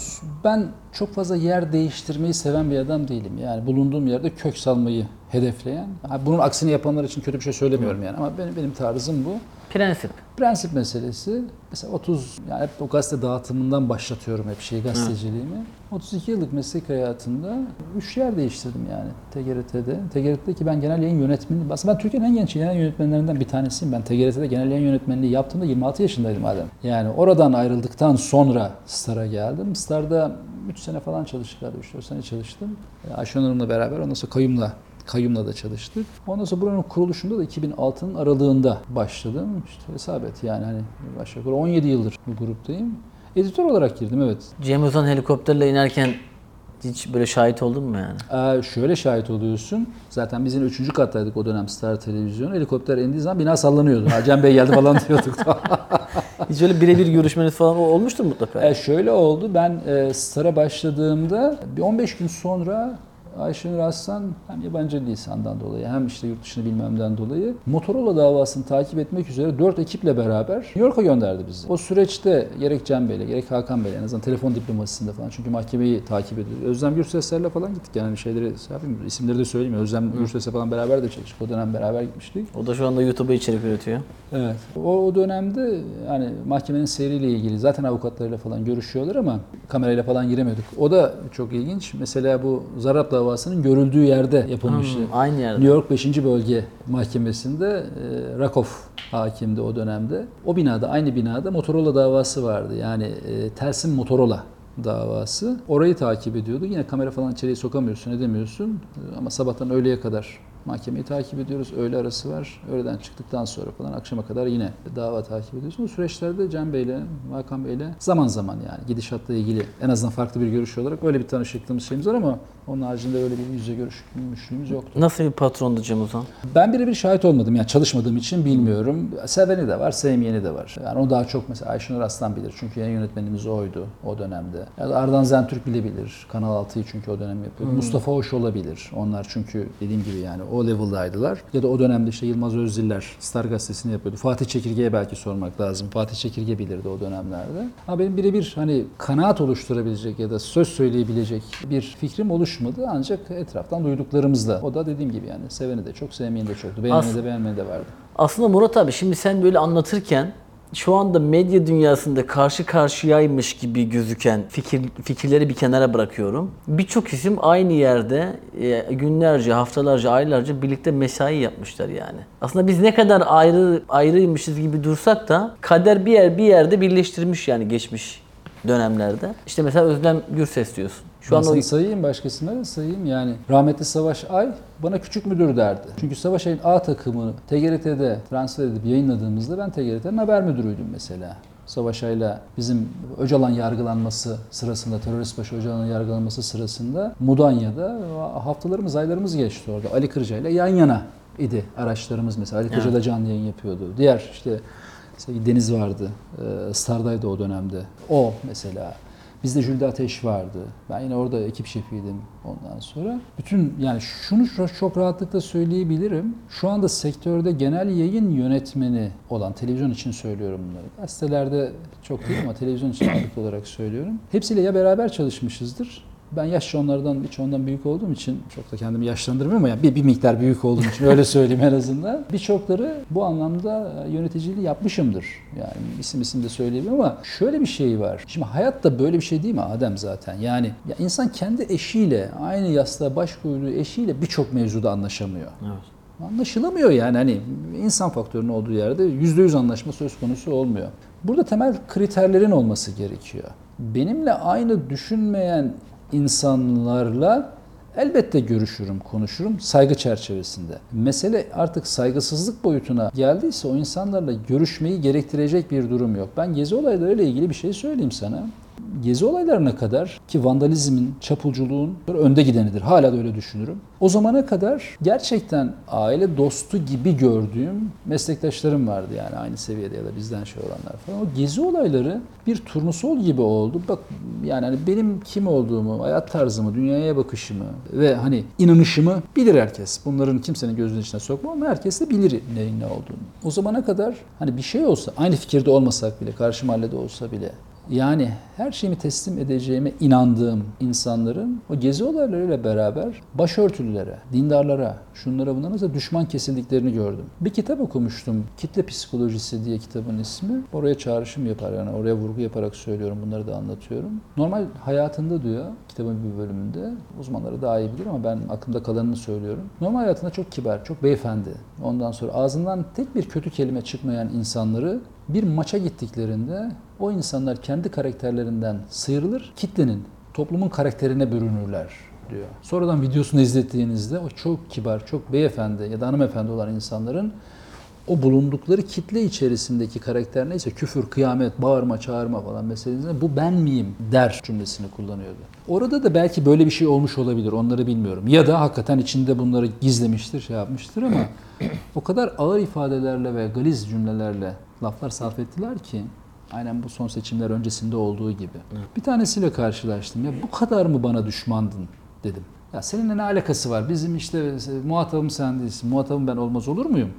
ben çok fazla yer değiştirmeyi seven bir adam değilim. Yani bulunduğum yerde kök salmayı hedefleyen. Bunun aksini yapanlar için kötü bir şey söylemiyorum yani ama benim benim tarzım bu. Prensip. Prensip meselesi. Mesela 30 yani hep o gazete dağıtımından başlatıyorum hep şeyi gazeteciliğimi. 32 yıllık meslek hayatımda 3 yer değiştirdim yani TGRT'de. TGRT'de ki ben genel yayın yönetmeni, aslında ben Türkiye'nin en genç genel yönetmenlerinden bir tanesiyim. Ben TGRT'de genel yayın yönetmenliği yaptığımda 26 yaşındaydım adam. Yani oradan ayrıldıktan sonra Star'a geldim. Star'da 3 sene falan çalıştık galiba 3-4 sene çalıştım. E, Ayşen Hanım'la beraber ondan sonra Kayyum'la Kayyum'la da çalıştık. Ondan sonra buranın kuruluşunda da 2006'nın aralığında başladım. İşte hesap et yani hani aşağı yukarı 17 yıldır bu gruptayım. Editör olarak girdim evet. Cem Uzan helikopterle inerken hiç böyle şahit oldun mu yani? Ee, şöyle şahit oluyorsun. Zaten biz yine 3. kattaydık o dönem Star Televizyon. Helikopter indiği zaman bina sallanıyordu. Ha, Cem Bey geldi falan [laughs] diyorduk. [laughs] Hiç öyle birebir görüşmeniz falan olmuştur mutlaka. E, şöyle oldu. Ben e, Star'a başladığımda bir 15 gün sonra Ayşenur Aslan hem yabancı lisandan dolayı hem işte yurt dışını bilmemden dolayı Motorola davasını takip etmek üzere 4 ekiple beraber New York'a gönderdi bizi. O süreçte gerek Cem Bey'le gerek Hakan Bey'le en azından telefon diplomasisinde falan çünkü mahkemeyi takip ediyoruz. Özlem Gürsesler'le falan gittik yani şeyleri şey yapayım, isimleri de söyleyeyim. Özlem Gürses'le falan beraber de çalıştık. O dönem beraber gitmiştik. O da şu anda YouTube'a içerik üretiyor. Evet. O, o dönemde yani mahkemenin seyriyle ilgili zaten avukatlarıyla falan görüşüyorlar ama kamerayla falan giremiyorduk. O da çok ilginç. Mesela bu Zarap davasının görüldüğü yerde yapılmıştı. Hmm, aynı yerde. New York 5. Bölge Mahkemesi'nde e, Rakoff hakimdi o dönemde. O binada, aynı binada Motorola davası vardı. Yani e, Telsim Motorola davası. Orayı takip ediyordu. Yine kamera falan içeriye sokamıyorsun, edemiyorsun. E, Ama sabahtan öğleye kadar mahkemeyi takip ediyoruz. Öğle arası var. Öğleden çıktıktan sonra falan akşama kadar yine dava takip ediyorsun. Bu süreçlerde Cem Bey'le, Hakan Bey'le zaman zaman yani gidişatla ilgili en azından farklı bir görüş olarak öyle bir tanışıklığımız şeyimiz var ama onun haricinde öyle bir yüz yüze görüşmüşlüğümüz yoktu. Nasıl bir patrondu Cem Uzan? Ben birebir şahit olmadım. Yani çalışmadığım için bilmiyorum. Seveni de var, sevmeyeni de var. Yani o daha çok mesela Ayşenur Aslan bilir. Çünkü yayın yönetmenimiz oydu o dönemde. Ya da Ardan Zentürk bilebilir. Kanal 6'yı çünkü o dönem yapıyordu. Mustafa Hoş olabilir. Onlar çünkü dediğim gibi yani o level'daydılar. Ya da o dönemde işte Yılmaz Özdiller Star Gazetesi'ni yapıyordu. Fatih Çekirge'ye belki sormak lazım. Fatih Çekirge bilirdi o dönemlerde. Ama benim birebir hani kanaat oluşturabilecek ya da söz söyleyebilecek bir fikrim oluşmadı. Ancak etraftan duyduklarımızla. O da dediğim gibi yani seveni de çok, sevmeyeni de çoktu. Beğeneni de beğenmeyeni de vardı. Aslında Murat abi şimdi sen böyle anlatırken şu anda medya dünyasında karşı karşıyaymış gibi gözüken fikir, fikirleri bir kenara bırakıyorum. Birçok isim aynı yerde e, günlerce, haftalarca, aylarca birlikte mesai yapmışlar yani. Aslında biz ne kadar ayrı ayrıymışız gibi dursak da kader bir yer bir yerde birleştirmiş yani geçmiş dönemlerde. İşte mesela Özlem Gürses diyorsun. Şu an o sayayım başka isimleri sayayım yani rahmetli Savaş Ay bana küçük müdür derdi. Çünkü Savaş Ay'ın A takımını TGRT'de transfer edip yayınladığımızda ben TGRT'nin haber müdürüydüm mesela. Savaş Ay'la bizim Öcalan yargılanması sırasında, terörist başı Öcalan'ın yargılanması sırasında Mudanya'da haftalarımız, aylarımız geçti orada. Ali Kırca ile yan yana idi araçlarımız mesela. Ali Kırca da canlı yayın yapıyordu. Diğer işte Deniz vardı. Ee, Star'daydı o dönemde. O mesela. Bizde Jülde Ateş vardı. Ben yine orada ekip şefiydim ondan sonra. Bütün yani şunu şu- çok rahatlıkla söyleyebilirim. Şu anda sektörde genel yayın yönetmeni olan, televizyon için söylüyorum bunları. Gazetelerde çok değil ama televizyon için olarak söylüyorum. Hepsiyle ya beraber çalışmışızdır ben yaşça onlardan hiç ondan büyük olduğum için çok da kendimi yaşlandırmıyorum ama yani bir, bir miktar büyük olduğum için öyle söyleyeyim en azından. [laughs] Birçokları bu anlamda yöneticiliği yapmışımdır. Yani isim isim de söyleyeyim ama şöyle bir şey var. Şimdi hayat da böyle bir şey değil mi Adem zaten? Yani ya insan kendi eşiyle aynı yastığa baş koyduğu eşiyle birçok mevzuda anlaşamıyor. Evet. Anlaşılamıyor yani hani insan faktörünün olduğu yerde yüzde yüz anlaşma söz konusu olmuyor. Burada temel kriterlerin olması gerekiyor. Benimle aynı düşünmeyen insanlarla elbette görüşürüm, konuşurum saygı çerçevesinde. Mesele artık saygısızlık boyutuna geldiyse o insanlarla görüşmeyi gerektirecek bir durum yok. Ben gezi olaylarıyla ilgili bir şey söyleyeyim sana. Gezi olaylarına kadar ki vandalizmin, çapulculuğun önde gidenidir. Hala da öyle düşünürüm. O zamana kadar gerçekten aile dostu gibi gördüğüm meslektaşlarım vardı yani aynı seviyede ya da bizden şey olanlar falan. O gezi olayları bir turnusol gibi oldu. Bak yani hani benim kim olduğumu, hayat tarzımı, dünyaya bakışımı ve hani inanışımı bilir herkes. Bunların kimsenin gözünün içine sokma ama herkes de bilir neyin ne olduğunu. O zamana kadar hani bir şey olsa, aynı fikirde olmasak bile, karşı mahallede olsa bile yani her şeyimi teslim edeceğime inandığım insanların o gezi olaylarıyla beraber başörtülülere, dindarlara, şunlara bunlara da düşman kesildiklerini gördüm. Bir kitap okumuştum. Kitle Psikolojisi diye kitabın ismi. Oraya çağrışım yapar yani oraya vurgu yaparak söylüyorum bunları da anlatıyorum. Normal hayatında diyor kitabın bir bölümünde uzmanları daha iyi bilir ama ben aklımda kalanını söylüyorum. Normal hayatında çok kibar, çok beyefendi. Ondan sonra ağzından tek bir kötü kelime çıkmayan insanları bir maça gittiklerinde o insanlar kendi karakterlerinden sıyrılır, kitlenin, toplumun karakterine bürünürler diyor. Sonradan videosunu izlettiğinizde o çok kibar, çok beyefendi ya da hanımefendi olan insanların o bulundukları kitle içerisindeki karakter neyse küfür, kıyamet, bağırma, çağırma falan meselesinde bu ben miyim der cümlesini kullanıyordu. Orada da belki böyle bir şey olmuş olabilir onları bilmiyorum. Ya da hakikaten içinde bunları gizlemiştir, şey yapmıştır ama o kadar ağır ifadelerle ve galiz cümlelerle laflar sarf ettiler ki aynen bu son seçimler öncesinde olduğu gibi. Bir tanesiyle karşılaştım. Ya bu kadar mı bana düşmandın dedim. Ya seninle ne alakası var? Bizim işte muhatabım sen değilsin. Muhatabım ben olmaz olur muyum?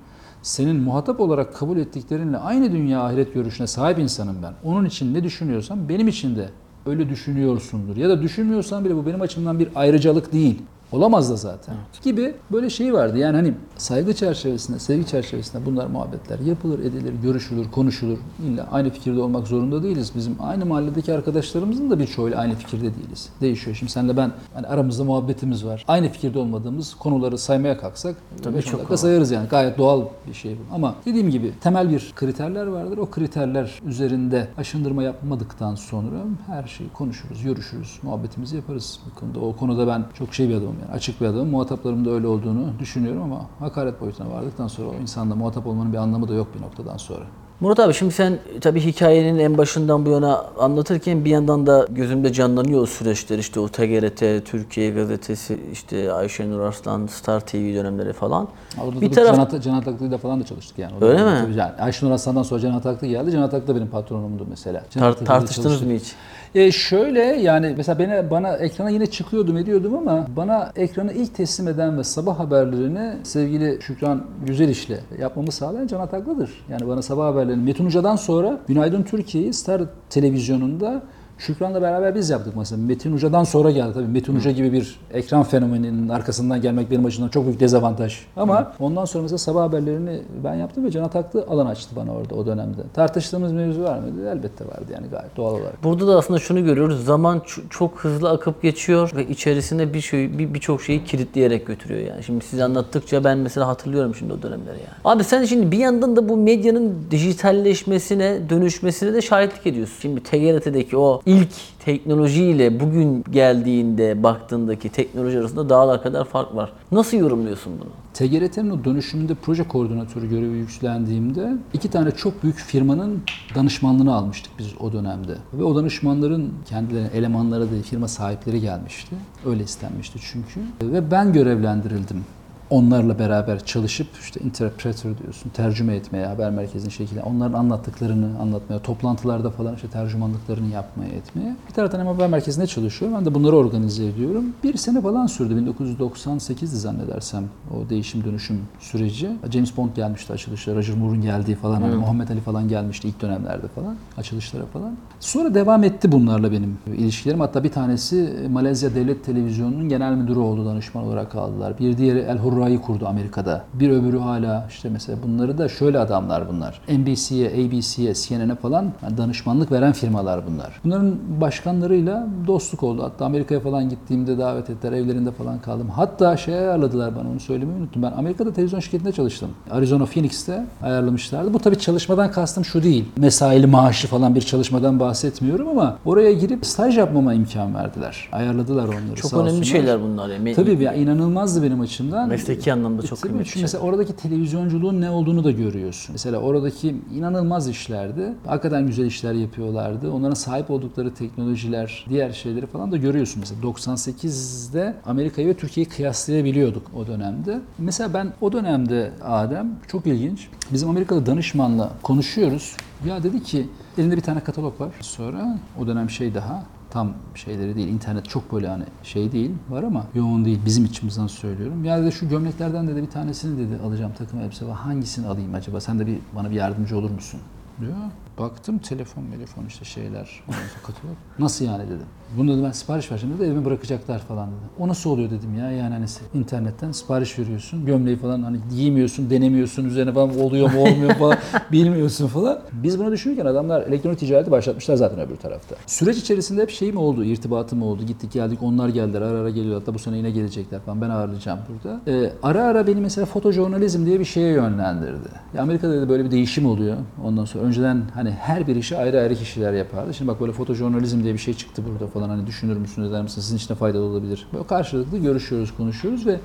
Senin muhatap olarak kabul ettiklerinle aynı dünya ahiret görüşüne sahip insanım ben. Onun için ne düşünüyorsam benim için de öyle düşünüyorsundur. Ya da düşünmüyorsan bile bu benim açımdan bir ayrıcalık değil. Olamaz da zaten. Gibi böyle şey vardı. Yani hani saygı çerçevesinde, sevgi çerçevesinde bunlar muhabbetler yapılır, edilir, görüşülür, konuşulur. İlla aynı fikirde olmak zorunda değiliz. Bizim aynı mahalledeki arkadaşlarımızın da birçoğuyla aynı fikirde değiliz. Değişiyor. Şimdi senle ben hani aramızda muhabbetimiz var. Aynı fikirde olmadığımız konuları saymaya kalksak Tabii çok dakika sayarız yani. Gayet doğal bir şey bu. Ama dediğim gibi temel bir kriterler vardır. O kriterler üzerinde aşındırma yapmadıktan sonra her şeyi konuşuruz, görüşürüz, muhabbetimizi yaparız bu konuda. O konuda ben çok şey bir adamım Açık bir adamım. Muhataplarım da öyle olduğunu düşünüyorum ama hakaret boyutuna vardıktan sonra o insanla muhatap olmanın bir anlamı da yok bir noktadan sonra. Murat abi şimdi sen tabii hikayenin en başından bu yana anlatırken bir yandan da gözümde canlanıyor o süreçler işte o TGRT, Türkiye Gazetesi, işte Ayşenur Arslan, Star TV dönemleri falan. Orada bir taraf Can, Can Ataklı'yla falan da çalıştık yani. O Öyle mi? Yani Ayşenur Aslan'dan sonra Can Ataklı geldi. Can Ataklı benim patronumdu mesela. Can Tar- tartıştınız mı hiç? E şöyle yani mesela bana, bana ekrana yine çıkıyordum ediyordum ama bana ekranı ilk teslim eden ve sabah haberlerini sevgili Şükran Güzeliş'le yapmamı sağlayan Can Ataklı'dır. Yani bana sabah haberlerini Metin Hoca'dan sonra Günaydın Türkiye'yi Star televizyonunda Şükran'la beraber biz yaptık mesela. Metin Hoca'dan sonra geldi tabii. Metin Hoca gibi bir ekran fenomeninin arkasından gelmek benim açımdan çok büyük dezavantaj. Ama ondan sonra mesela sabah haberlerini ben yaptım ve Can Ataklı alan açtı bana orada o dönemde. Tartıştığımız mevzu var mıydı? Elbette vardı yani gayet doğal olarak. Burada da aslında şunu görüyoruz. Zaman çok hızlı akıp geçiyor ve içerisinde bir şey bir birçok şeyi kilitleyerek götürüyor yani. Şimdi siz anlattıkça ben mesela hatırlıyorum şimdi o dönemleri yani. Abi sen şimdi bir yandan da bu medyanın dijitalleşmesine, dönüşmesine de şahitlik ediyorsun. Şimdi TGRT'deki o ilk teknolojiyle bugün geldiğinde baktığındaki teknoloji arasında dağlar kadar fark var. Nasıl yorumluyorsun bunu? TGRT'nin o dönüşümünde proje koordinatörü görevi yüklendiğimde iki tane çok büyük firmanın danışmanlığını almıştık biz o dönemde. Ve o danışmanların kendilerine elemanları değil firma sahipleri gelmişti. Öyle istenmişti çünkü. Ve ben görevlendirildim. Onlarla beraber çalışıp işte interpreter diyorsun, tercüme etmeye, haber merkezinin şekilde onların anlattıklarını anlatmaya, toplantılarda falan işte tercümanlıklarını yapmaya etmeye. Bir taraftan hem haber merkezinde çalışıyorum, ben de bunları organize ediyorum. Bir sene falan sürdü, 1998'di zannedersem o değişim dönüşüm süreci. James Bond gelmişti açılışlara, Roger Moore'un geldiği falan, hani Muhammed Ali falan gelmişti ilk dönemlerde falan, açılışlara falan. Sonra devam etti bunlarla benim ilişkilerim. Hatta bir tanesi Malezya Devlet Televizyonu'nun genel müdürü oldu, danışman olarak aldılar. Bir diğeri El Hurra'yı kurdu Amerika'da. Bir öbürü hala işte mesela bunları da şöyle adamlar bunlar. NBC'ye, ABC'ye, CNN'e falan danışmanlık veren firmalar bunlar. Bunların başkanlarıyla dostluk oldu. Hatta Amerika'ya falan gittiğimde davet ettiler, evlerinde falan kaldım. Hatta şey ayarladılar bana onu söylemeyi unuttum. Ben Amerika'da televizyon şirketinde çalıştım. Arizona Phoenix'te ayarlamışlardı. Bu tabii çalışmadan kastım şu değil. Mesaili maaşı falan bir çalışmadan bahsetmiyorum ama oraya girip staj yapmama imkan verdiler. Ayarladılar onları Çok önemli olsunlar. şeyler bunlar. Yani. Tabii ya inanılmazdı benim açımdan. Mesai Mesleki anlamda çok Tabii kıymetli çünkü şey. mesela oradaki televizyonculuğun ne olduğunu da görüyorsun. Mesela oradaki inanılmaz işlerdi. Hakikaten güzel işler yapıyorlardı. Onların sahip oldukları teknolojiler, diğer şeyleri falan da görüyorsun. Mesela 98'de Amerika'yı ve Türkiye'yi kıyaslayabiliyorduk o dönemde. Mesela ben o dönemde Adem çok ilginç. Bizim Amerikalı danışmanla konuşuyoruz. Ya dedi ki elinde bir tane katalog var. Sonra o dönem şey daha tam şeyleri değil. internet çok böyle hani şey değil var ama yoğun değil. Bizim içimizden söylüyorum. Ya dedi şu gömleklerden de bir tanesini dedi alacağım takım elbise var. Hangisini alayım acaba? Sen de bir bana bir yardımcı olur musun? Diyor. Baktım telefon, telefon işte şeyler. Katalog. Nasıl yani dedim. Bunu dedi ben sipariş vereceğim dedi evime bırakacaklar falan dedi. O nasıl oluyor dedim ya yani hani internetten sipariş veriyorsun. Gömleği falan hani giymiyorsun, denemiyorsun. Üzerine falan oluyor mu olmuyor mu falan [laughs] bilmiyorsun falan. Biz bunu düşünürken adamlar elektronik ticareti başlatmışlar zaten öbür tarafta. Süreç içerisinde hep şey mi oldu, irtibatı mı oldu? Gittik geldik onlar geldiler ara ara geliyorlar. Hatta bu sene yine gelecekler falan ben ağırlayacağım burada. Ee, ara ara beni mesela fotojurnalizm diye bir şeye yönlendirdi. Ya Amerika'da da böyle bir değişim oluyor. Ondan sonra önceden hani her bir işi ayrı ayrı kişiler yapardı. Şimdi bak böyle fotojurnalizm diye bir şey çıktı burada falan hani düşünür müsünüz eder misiniz sizin için de faydalı olabilir. Böyle karşılıklı görüşüyoruz konuşuyoruz ve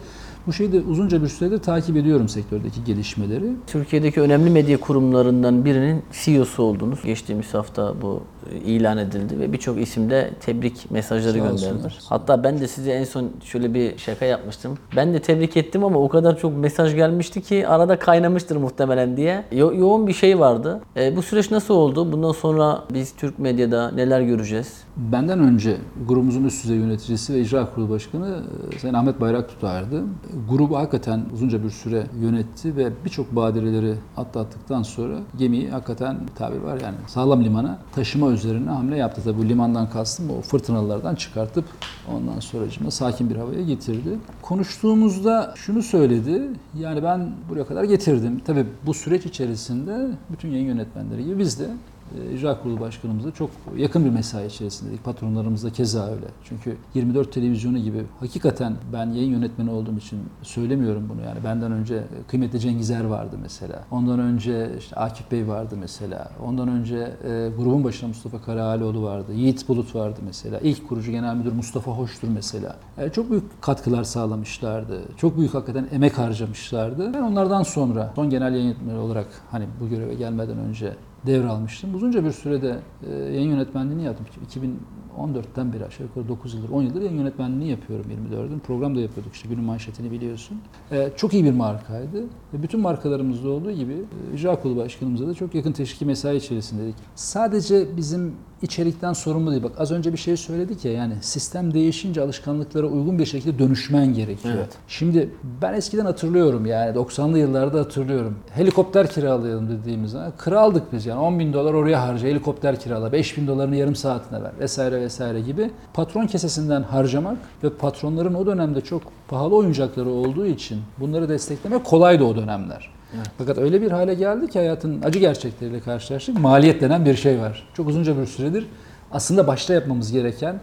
bu şeyi de uzunca bir süredir takip ediyorum sektördeki gelişmeleri. Türkiye'deki önemli medya kurumlarından birinin CEO'su oldunuz. Geçtiğimiz hafta bu ilan edildi ve birçok isimde tebrik mesajları olsunlar. Hatta ben de size en son şöyle bir şaka yapmıştım. Ben de tebrik ettim ama o kadar çok mesaj gelmişti ki arada kaynamıştır muhtemelen diye. Yo- yoğun bir şey vardı. E, bu süreç nasıl oldu? Bundan sonra biz Türk medyada neler göreceğiz? Benden önce grubumuzun üst düzey yöneticisi ve icra kurulu başkanı e, Sayın Ahmet Bayrak tutardı. Grubu hakikaten uzunca bir süre yönetti ve birçok badireleri atlattıktan sonra gemiyi hakikaten tabir var yani sağlam limana taşıma üzerine hamle yaptı. Tabii bu limandan kastım o fırtınalardan çıkartıp ondan sonracıma sakin bir havaya getirdi. Konuştuğumuzda şunu söyledi. Yani ben buraya kadar getirdim. Tabii bu süreç içerisinde bütün yayın yönetmenleri gibi biz de icra kurulu başkanımızla çok yakın bir mesai içerisindeydik. Patronlarımız da keza öyle. Çünkü 24 televizyonu gibi hakikaten ben yayın yönetmeni olduğum için söylemiyorum bunu yani. Benden önce kıymetli Cengizer vardı mesela. Ondan önce işte Akif Bey vardı mesela. Ondan önce e, grubun başına Mustafa Karahalioğlu vardı. Yiğit Bulut vardı mesela. İlk kurucu genel müdür Mustafa Hoştur mesela. Yani çok büyük katkılar sağlamışlardı. Çok büyük hakikaten emek harcamışlardı. Ben onlardan sonra son genel yayın yönetmeni olarak hani bu göreve gelmeden önce devralmıştım. Uzunca bir sürede e, yayın yönetmenliğini yaptım. 2014'ten beri aşağı yukarı 9 yıldır, 10 yıldır yayın yönetmenliğini yapıyorum 24'ün. Program da yapıyorduk işte günün manşetini biliyorsun. E, çok iyi bir markaydı. Ve bütün markalarımızda olduğu gibi e, icra kurulu başkanımıza da çok yakın teşviki mesai içerisindeydik. Sadece bizim içerikten sorumlu değil. Bak az önce bir şey söyledik ya yani sistem değişince alışkanlıklara uygun bir şekilde dönüşmen gerekiyor. Evet. Şimdi ben eskiden hatırlıyorum yani 90'lı yıllarda hatırlıyorum. Helikopter kiralayalım dediğimiz zaman kraldık biz yani 10 bin dolar oraya harca helikopter kirala 5 bin dolarını yarım saatine ver vesaire vesaire gibi patron kesesinden harcamak ve patronların o dönemde çok pahalı oyuncakları olduğu için bunları desteklemek kolaydı o dönemler. Fakat öyle bir hale geldi ki hayatın acı gerçekleriyle karşılaştık. Maliyet denen bir şey var. Çok uzunca bir süredir aslında başta yapmamız gereken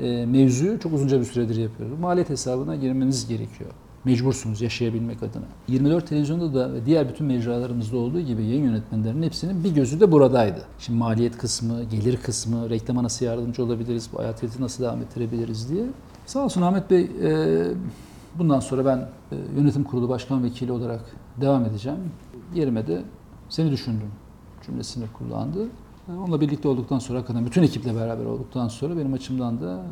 e, mevzuyu çok uzunca bir süredir yapıyoruz. Maliyet hesabına girmeniz gerekiyor. Mecbursunuz yaşayabilmek adına. 24 televizyonda da ve diğer bütün mecralarımızda olduğu gibi yayın yönetmenlerinin hepsinin bir gözü de buradaydı. Şimdi maliyet kısmı, gelir kısmı, reklama nasıl yardımcı olabiliriz, bu hayatiyeti nasıl devam ettirebiliriz diye. Sağ olsun Ahmet Bey, e, bundan sonra ben e, yönetim kurulu başkan vekili olarak devam edeceğim. Yerime de seni düşündüm cümlesini kullandı. E, Onunla birlikte olduktan sonra hakikaten bütün ekiple beraber olduktan sonra benim açımdan da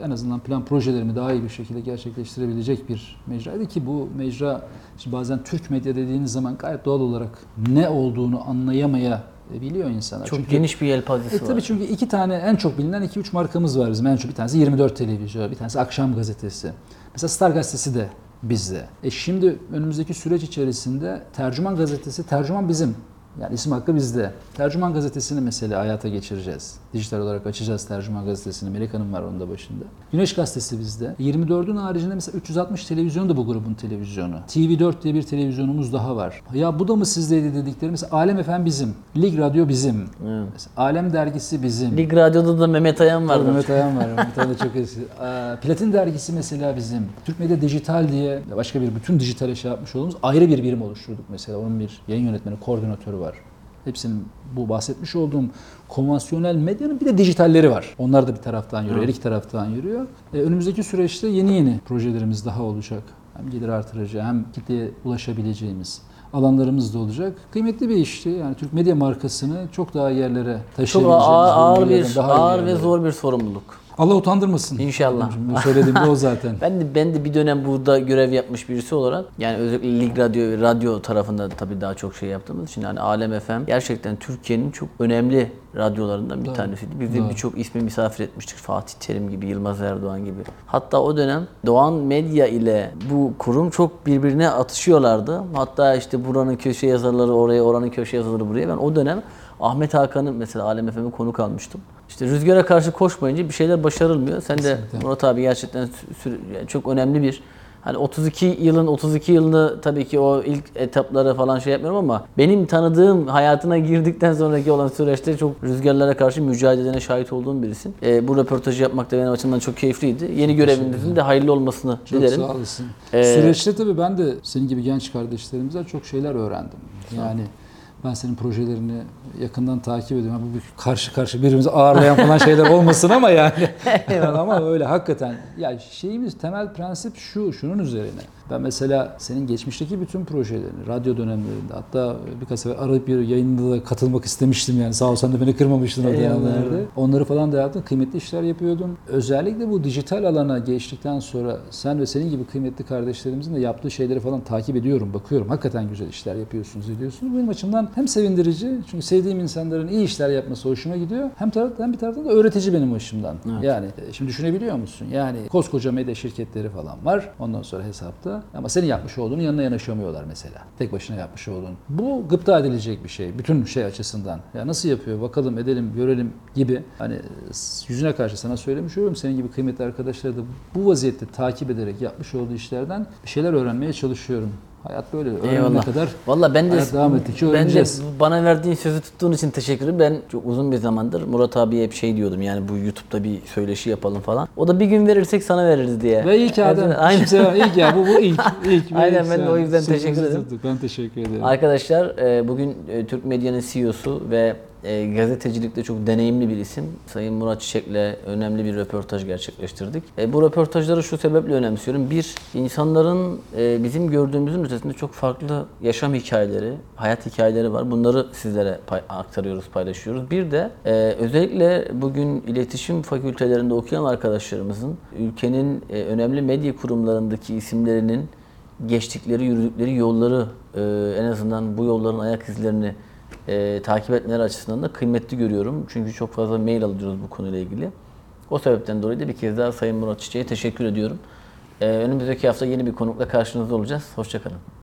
e, en azından plan projelerimi daha iyi bir şekilde gerçekleştirebilecek bir mecraydı ki bu mecra şimdi bazen Türk medya dediğiniz zaman gayet doğal olarak ne olduğunu anlayamayabiliyor insanlar. Çok Çünkü- geniş bir yelpazesi e var. tabii çünkü iki tane en çok bilinen 2-3 markamız var bizim. En çok bir tanesi 24 televizyon, bir tanesi Akşam Gazetesi. Mesela Star Gazetesi de bizde. E şimdi önümüzdeki süreç içerisinde Tercüman Gazetesi, Tercüman bizim. Yani isim hakkı bizde. Tercüman Gazetesi'ni mesela hayata geçireceğiz. Dijital olarak açacağız Tercüman Gazetesi'ni. Melek Hanım var onun da başında. Güneş Gazetesi bizde. 24'ün haricinde mesela 360 televizyon da bu grubun televizyonu. TV4 diye bir televizyonumuz daha var. Ya bu da mı sizdeydi dedikleri mesela Alem FM bizim. Lig Radyo bizim. Evet. Mesela Alem Dergisi bizim. Lig Radyo'da da Mehmet Ayan vardı. Mehmet Ayan var. Bir tane de çok eski. Platin dergisi mesela bizim. Türk Medya Dijital diye başka bir bütün dijitale şey yapmış olduğumuz ayrı bir birim oluşturduk mesela. Onun bir yayın yönetmeni, koordinatörü var. Hepsinin bu bahsetmiş olduğum konvansiyonel medyanın bir de dijitalleri var. Onlar da bir taraftan yürüyor, her iki taraftan yürüyor. E, önümüzdeki süreçte yeni yeni projelerimiz daha olacak. Hem gelir artırıcı hem kitleye ulaşabileceğimiz alanlarımız da olacak. Kıymetli bir işti. Yani Türk medya markasını çok daha yerlere Çok taşıyabileceğimiz ağır, ağır bölgelerden bir daha ağır ve zor bir sorumluluk. Allah utandırmasın. İnşallah. Şimdi söylediğim de o zaten. [laughs] Ben de ben de bir dönem burada görev yapmış birisi olarak yani özellikle Lig Radyo ve radyo tarafında tabii daha çok şey yaptığımız için yani Alem FM gerçekten Türkiye'nin çok önemli radyolarından bir tanesiydi. Biz de birçok ismi misafir etmiştik. Fatih Terim gibi, Yılmaz Erdoğan gibi. Hatta o dönem Doğan Medya ile bu kurum çok birbirine atışıyorlardı. Hatta işte buranın köşe yazarları oraya, oranın köşe yazarları buraya. Ben o dönem Ahmet Hakan'ın mesela Alem FM'e konuk almıştım. İşte rüzgara karşı koşmayınca bir şeyler başarılmıyor. Sen de Kesinlikle. Murat abi gerçekten çok önemli bir Hani 32 yılın 32 yılını tabii ki o ilk etapları falan şey yapmıyorum ama benim tanıdığım hayatına girdikten sonraki olan süreçte çok rüzgarlara karşı mücadelene şahit olduğum birisin. Ee, bu röportajı yapmak da benim açımdan çok keyifliydi. Yeni görevinizin de hayırlı olmasını Çok dilerim. sağ olasın. Ee, Süreçte tabii ben de senin gibi genç kardeşlerimizden çok şeyler öğrendim. Yani ben senin projelerini yakından takip ediyorum. Bu bir karşı karşı birbirimizi ağırlayan falan şeyler olmasın ama yani. [laughs] ama öyle hakikaten. Ya şeyimiz temel prensip şu, şunun üzerine. Ben mesela senin geçmişteki bütün projelerini, radyo dönemlerinde hatta birkaç sefer arayıp bir yayında da katılmak istemiştim yani. Sağ ol sen de beni kırmamıştın o dönemlerde. Onları falan da yaptın. Kıymetli işler yapıyordun. Özellikle bu dijital alana geçtikten sonra sen ve senin gibi kıymetli kardeşlerimizin de yaptığı şeyleri falan takip ediyorum, bakıyorum. Hakikaten güzel işler yapıyorsunuz, ediyorsunuz. Benim açımdan hem sevindirici çünkü sevdiğim insanların iyi işler yapması hoşuma gidiyor. Hem taraftan bir taraftan da öğretici benim açımdan. Yani e, şimdi düşünebiliyor musun? Yani koskoca medya şirketleri falan var. Ondan sonra hesapta. Ama senin yapmış olduğunun yanına yanaşamıyorlar mesela. Tek başına yapmış olduğun. Bu gıpta edilecek bir şey. Bütün şey açısından. Ya nasıl yapıyor? Bakalım, edelim, görelim gibi. Hani yüzüne karşı sana söylemiş oluyorum. Senin gibi kıymetli arkadaşları da bu vaziyette takip ederek yapmış olduğu işlerden bir şeyler öğrenmeye çalışıyorum. Hayat böyle. Eyvallah. kadar Valla ben de devam ettikçe ben de bana verdiğin sözü tuttuğun için teşekkür ederim. Ben çok uzun bir zamandır Murat abiye hep şey diyordum yani bu YouTube'da bir söyleşi yapalım falan. O da bir gün verirsek sana veririz diye. Ve ilk Adem. Aynen. Kimse ilk ya bu bu ilk. [laughs] ilk Aynen, ilk ben de o yüzden teşekkür ederim. tuttuk. Ben teşekkür ederim. Arkadaşlar e, bugün e, Türk Medya'nın CEO'su ve e, gazetecilikte çok deneyimli bir isim. Sayın Murat Çiçek'le önemli bir röportaj gerçekleştirdik. E, Bu röportajları şu sebeple önemsiyorum. Bir, insanların e, bizim gördüğümüzün ötesinde çok farklı yaşam hikayeleri, hayat hikayeleri var. Bunları sizlere pay- aktarıyoruz, paylaşıyoruz. Bir de e, özellikle bugün iletişim fakültelerinde okuyan arkadaşlarımızın ülkenin e, önemli medya kurumlarındaki isimlerinin geçtikleri, yürüdükleri yolları e, en azından bu yolların ayak izlerini e, takip etmeleri açısından da kıymetli görüyorum. Çünkü çok fazla mail alıyoruz bu konuyla ilgili. O sebepten dolayı da bir kez daha Sayın Murat Çiçek'e teşekkür ediyorum. E, önümüzdeki hafta yeni bir konukla karşınızda olacağız. Hoşçakalın.